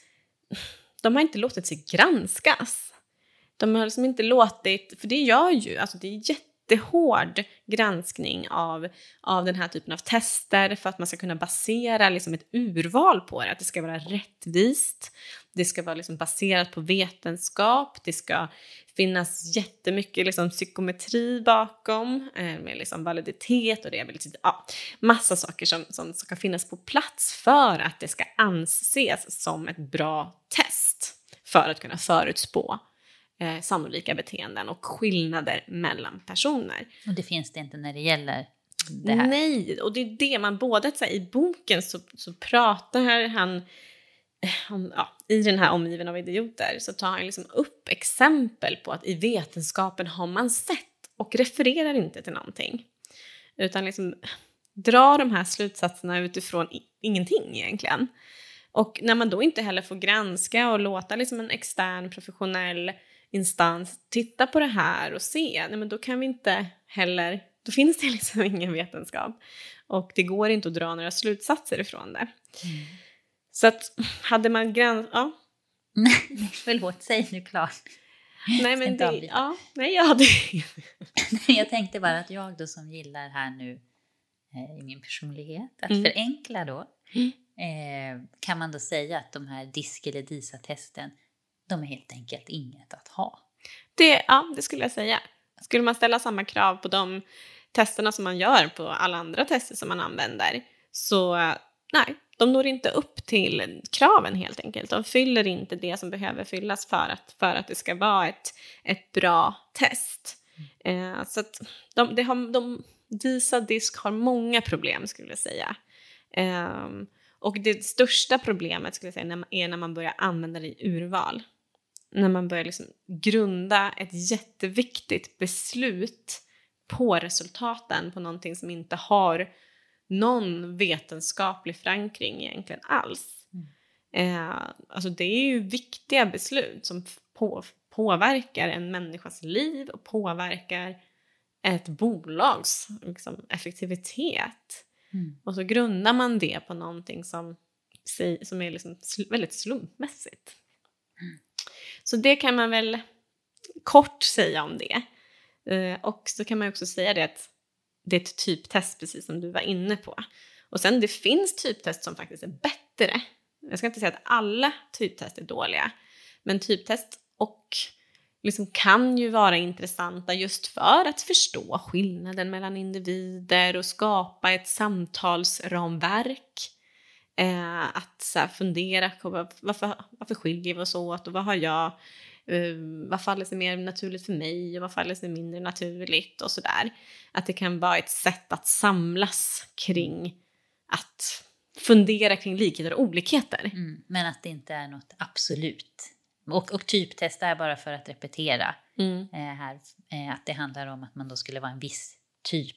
de har inte låtit sig granskas. De har liksom inte låtit, för det gör ju, alltså det är jättehård granskning av, av den här typen av tester för att man ska kunna basera liksom ett urval på det. Att det ska vara rättvist, det ska vara liksom baserat på vetenskap, det ska finnas jättemycket liksom psykometri bakom eh, med liksom validitet och rehabilitet. Ja, massa saker som, som ska finnas på plats för att det ska anses som ett bra test för att kunna förutspå eh, sannolika beteenden och skillnader mellan personer. Och det finns det inte när det gäller det här. Nej, och det är det man både så här, i boken så, så pratar han eh, om, ja, i den här omgiven av idioter så tar han liksom upp exempel på att i vetenskapen har man sett och refererar inte till någonting. Utan liksom drar de här slutsatserna utifrån ingenting egentligen. Och när man då inte heller får granska och låta liksom en extern professionell instans titta på det här och se, nej men då kan vi inte heller, då finns det liksom ingen vetenskap. Och det går inte att dra några slutsatser ifrån det. Så att hade man granskat, ja, Nej, förlåt, säg nu klart. nej men det, avbryta. ja, nej jag hade, Jag tänkte bara att jag då som gillar här nu eh, i min personlighet, att Mm. förenkla då, eh, kan man då säga att de här DISK eller DISA-testen, de är helt enkelt inget att ha. Det, ja, det skulle jag säga. Skulle man ställa samma krav på de testerna som man gör på alla andra tester som man använder så nej, de når inte upp till kraven helt enkelt. De fyller inte det som behöver fyllas för att, för att det ska vara ett, ett bra test. Mm. Eh, så att de, de, har, de, DISA disk har många problem skulle jag säga. Eh, och det största problemet skulle jag säga är när man börjar använda det i urval. När man börjar liksom grunda ett jätteviktigt beslut på resultaten på någonting som inte har någon vetenskaplig förankring egentligen alls. Mm. Eh, alltså det är ju viktiga beslut som på, påverkar en människas liv och påverkar ett bolags liksom, effektivitet. Mm. Och så grundar man det på någonting som, som är liksom väldigt slumpmässigt. Så det kan man väl kort säga om det. Eh, och så kan man också säga det att det är ett typtest precis som du var inne på. Och sen det finns typtest som faktiskt är bättre. Jag ska inte säga att alla typtest är dåliga, men typtest och liksom kan ju vara intressanta just för att förstå skillnaden mellan individer och skapa ett samtalsramverk. Eh, att så här, fundera på varför, varför skiljer vi oss åt och vad har jag Uh, vad faller sig mer naturligt för mig och vad faller sig mindre naturligt och sådär. Att det kan vara ett sätt att samlas kring att fundera kring likheter och olikheter. Mm, men att det inte är något absolut. Och, och typtesta är bara för att repetera mm. eh, här, eh, att det handlar om att man då skulle vara en viss typ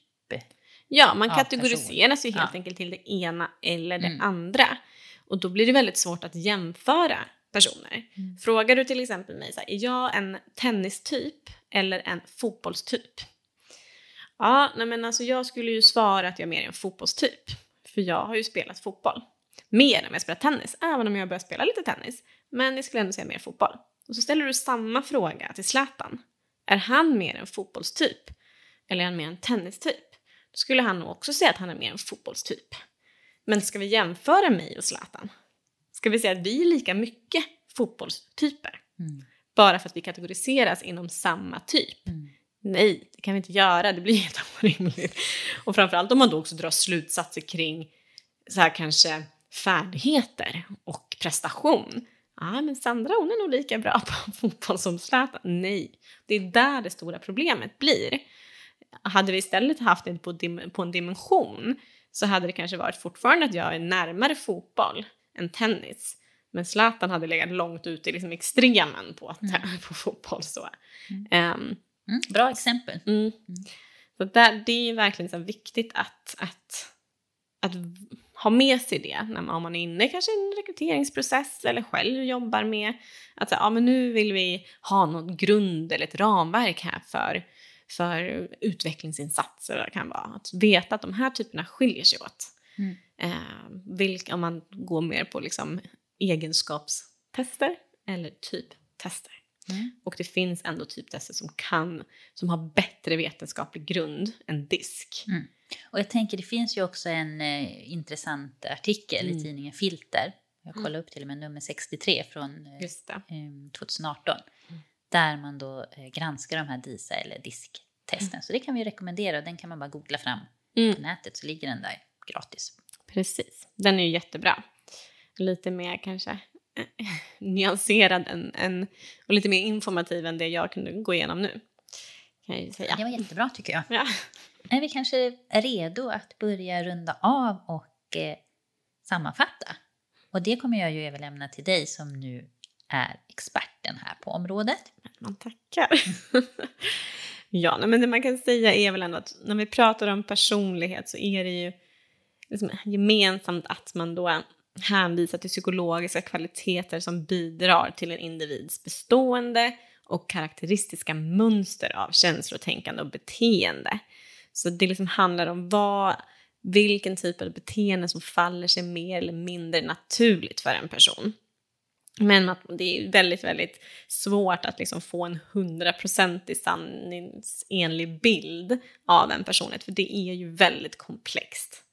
Ja, man kategoriseras ju helt ja. enkelt till det ena eller det mm. andra. Och då blir det väldigt svårt att jämföra personer. Mm. Frågar du till exempel mig, så här, är jag en tennistyp eller en fotbollstyp? Ja, nej men alltså jag skulle ju svara att jag är mer en fotbollstyp. För jag har ju spelat fotboll. Mer än jag spelat tennis, även om jag börjat spela lite tennis. Men jag skulle ändå säga mer fotboll. Och så ställer du samma fråga till Zlatan. Är han mer en fotbollstyp? Eller är han mer en tennistyp? Skulle han nog också säga att han är mer en fotbollstyp. Men ska vi jämföra mig och Zlatan? Ska vi säga att vi är lika mycket fotbollstyper? Mm. Bara för att vi kategoriseras inom samma typ? Mm. Nej, det kan vi inte göra. Det blir helt orimligt. Och framförallt om man då också drar slutsatser kring så här kanske färdigheter och prestation. Ja, men Sandra hon är nog lika bra på fotboll som Zlatan. Nej, det är där det stora problemet blir. Hade vi istället haft det på, på en dimension så hade det kanske varit fortfarande att jag är närmare fotboll än tennis. Men Zlatan hade legat långt ute i liksom extremen på, mm. på fotboll. Så. Mm. Um, mm, bra exempel. Mm. mm. Så där, det är verkligen så viktigt att, att, att ha med sig det när man, om man är inne kanske i en rekryteringsprocess eller själv jobbar med att ja, men nu vill vi ha någon grund eller ett ramverk här för, för utvecklingsinsatser. Det kan vara att veta att de här typerna skiljer sig åt. Mm. Eh, vilka, om man går mer på liksom egenskapstester eller typtester. Mm. Och det finns ändå typtester som kan, som har bättre vetenskaplig grund än DISK. Mm. Och jag tänker det finns ju också en eh, intressant artikel mm. i tidningen Filter. Jag kollade mm. upp till och med nummer 63 från eh, 2018. Mm. Där man då eh, granskar de här DISA eller DISK-testen. Mm. Så det kan vi rekommendera och den kan man bara googla fram på nätet så ligger den där gratis. Precis, den är ju jättebra. Lite mer kanske eh, nyanserad än, än, och lite mer informativ än det jag kunde gå igenom nu. Kan jag säga. Det var jättebra tycker jag. Ja. Är vi kanske är redo att börja runda av och eh, sammanfatta? Och det kommer jag ju överlämna till dig som nu är experten här på området. Man tackar. ja, men det man kan säga är väl ändå att när vi pratar om personlighet så är det ju liksom gemensamt att man då hänvisar till psykologiska kvaliteter som bidrar till en individs bestående och karaktäristiska mönster av känslotänkande och beteende. Så det liksom handlar om vad, vilken typ av beteende som faller sig mer eller mindre naturligt för en person. Men det är väldigt, väldigt svårt att liksom få en hundraprocentig sanningsenlig bild av en personlighet, för det är ju väldigt komplext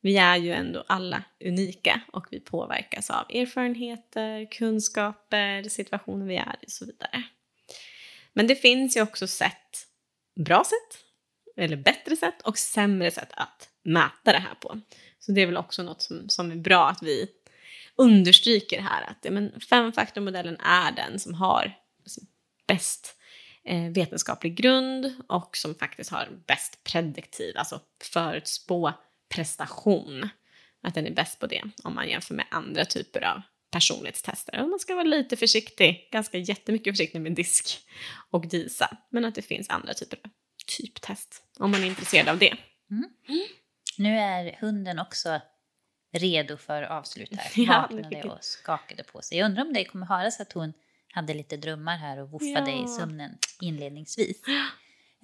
vi är ju ändå alla unika och vi påverkas av erfarenheter, kunskaper, situationer vi är i och så vidare. Men det finns ju också sätt, bra sätt, eller bättre sätt och sämre sätt att mäta det här på. Så det är väl också något som, som är bra att vi understryker här att ja, men femfaktormodellen är den som har bäst eh, vetenskaplig grund och som faktiskt har bäst prediktiv, alltså förutspå prestation. Att den är bäst på det om man jämför med andra typer av personlighetstester. Och man ska vara lite försiktig, ganska jättemycket försiktig med disk och DISA. Men att det finns andra typer av typtest om man är intresserad av det. Mm. Nu är hunden också redo för avslut här. Ja, Vaknade och skakade på sig. Jag undrar om det kommer höras att hon hade lite drömmar här och woffade Ja. i sömnen inledningsvis.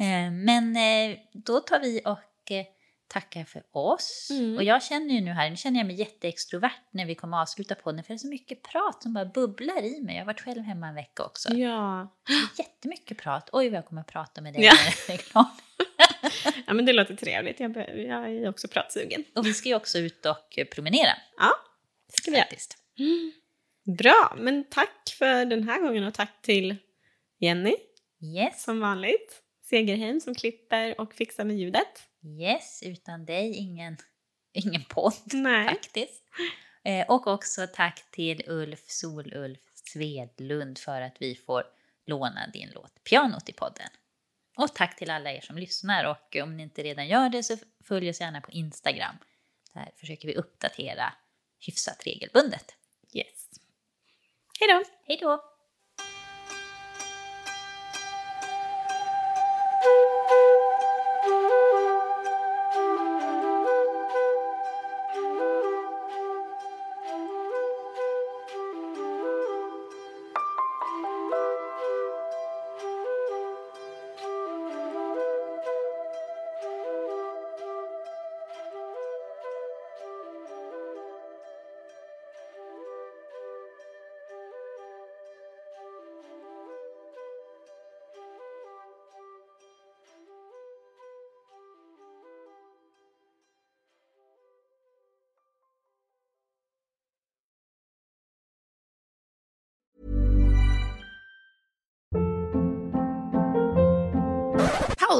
Eh, Men eh, då tar vi och eh, tackar för oss. Mm. Och jag känner ju nu här, nu känner jag mig jätteextrovert när vi kommer att avsluta på den för det är så mycket prat som bara bubblar i mig. Jag har varit själv hemma en vecka också. Ja. Jättemycket prat. Oj vad jag kommer att prata med dig Ja. när jag är klar. ja, men det låter trevligt. Jag, jag är också pratsugen. Och vi ska ju också ut och promenera. Ja, det ska vi göra. Faktiskt. Bra, men tack för den här gången och tack till Jenny Yes. som vanligt. Segerheim som klipper och fixar med ljudet. Yes, utan dig ingen, ingen podd Nej. faktiskt. Eh, och också tack till Ulf Solulf Svedlund för att vi får låna din låt Pianot i podden. Och tack till alla er som lyssnar och om ni inte redan gör det så följ oss gärna på Instagram. Där försöker vi uppdatera hyfsat regelbundet. Yes. Hej då! Hej då!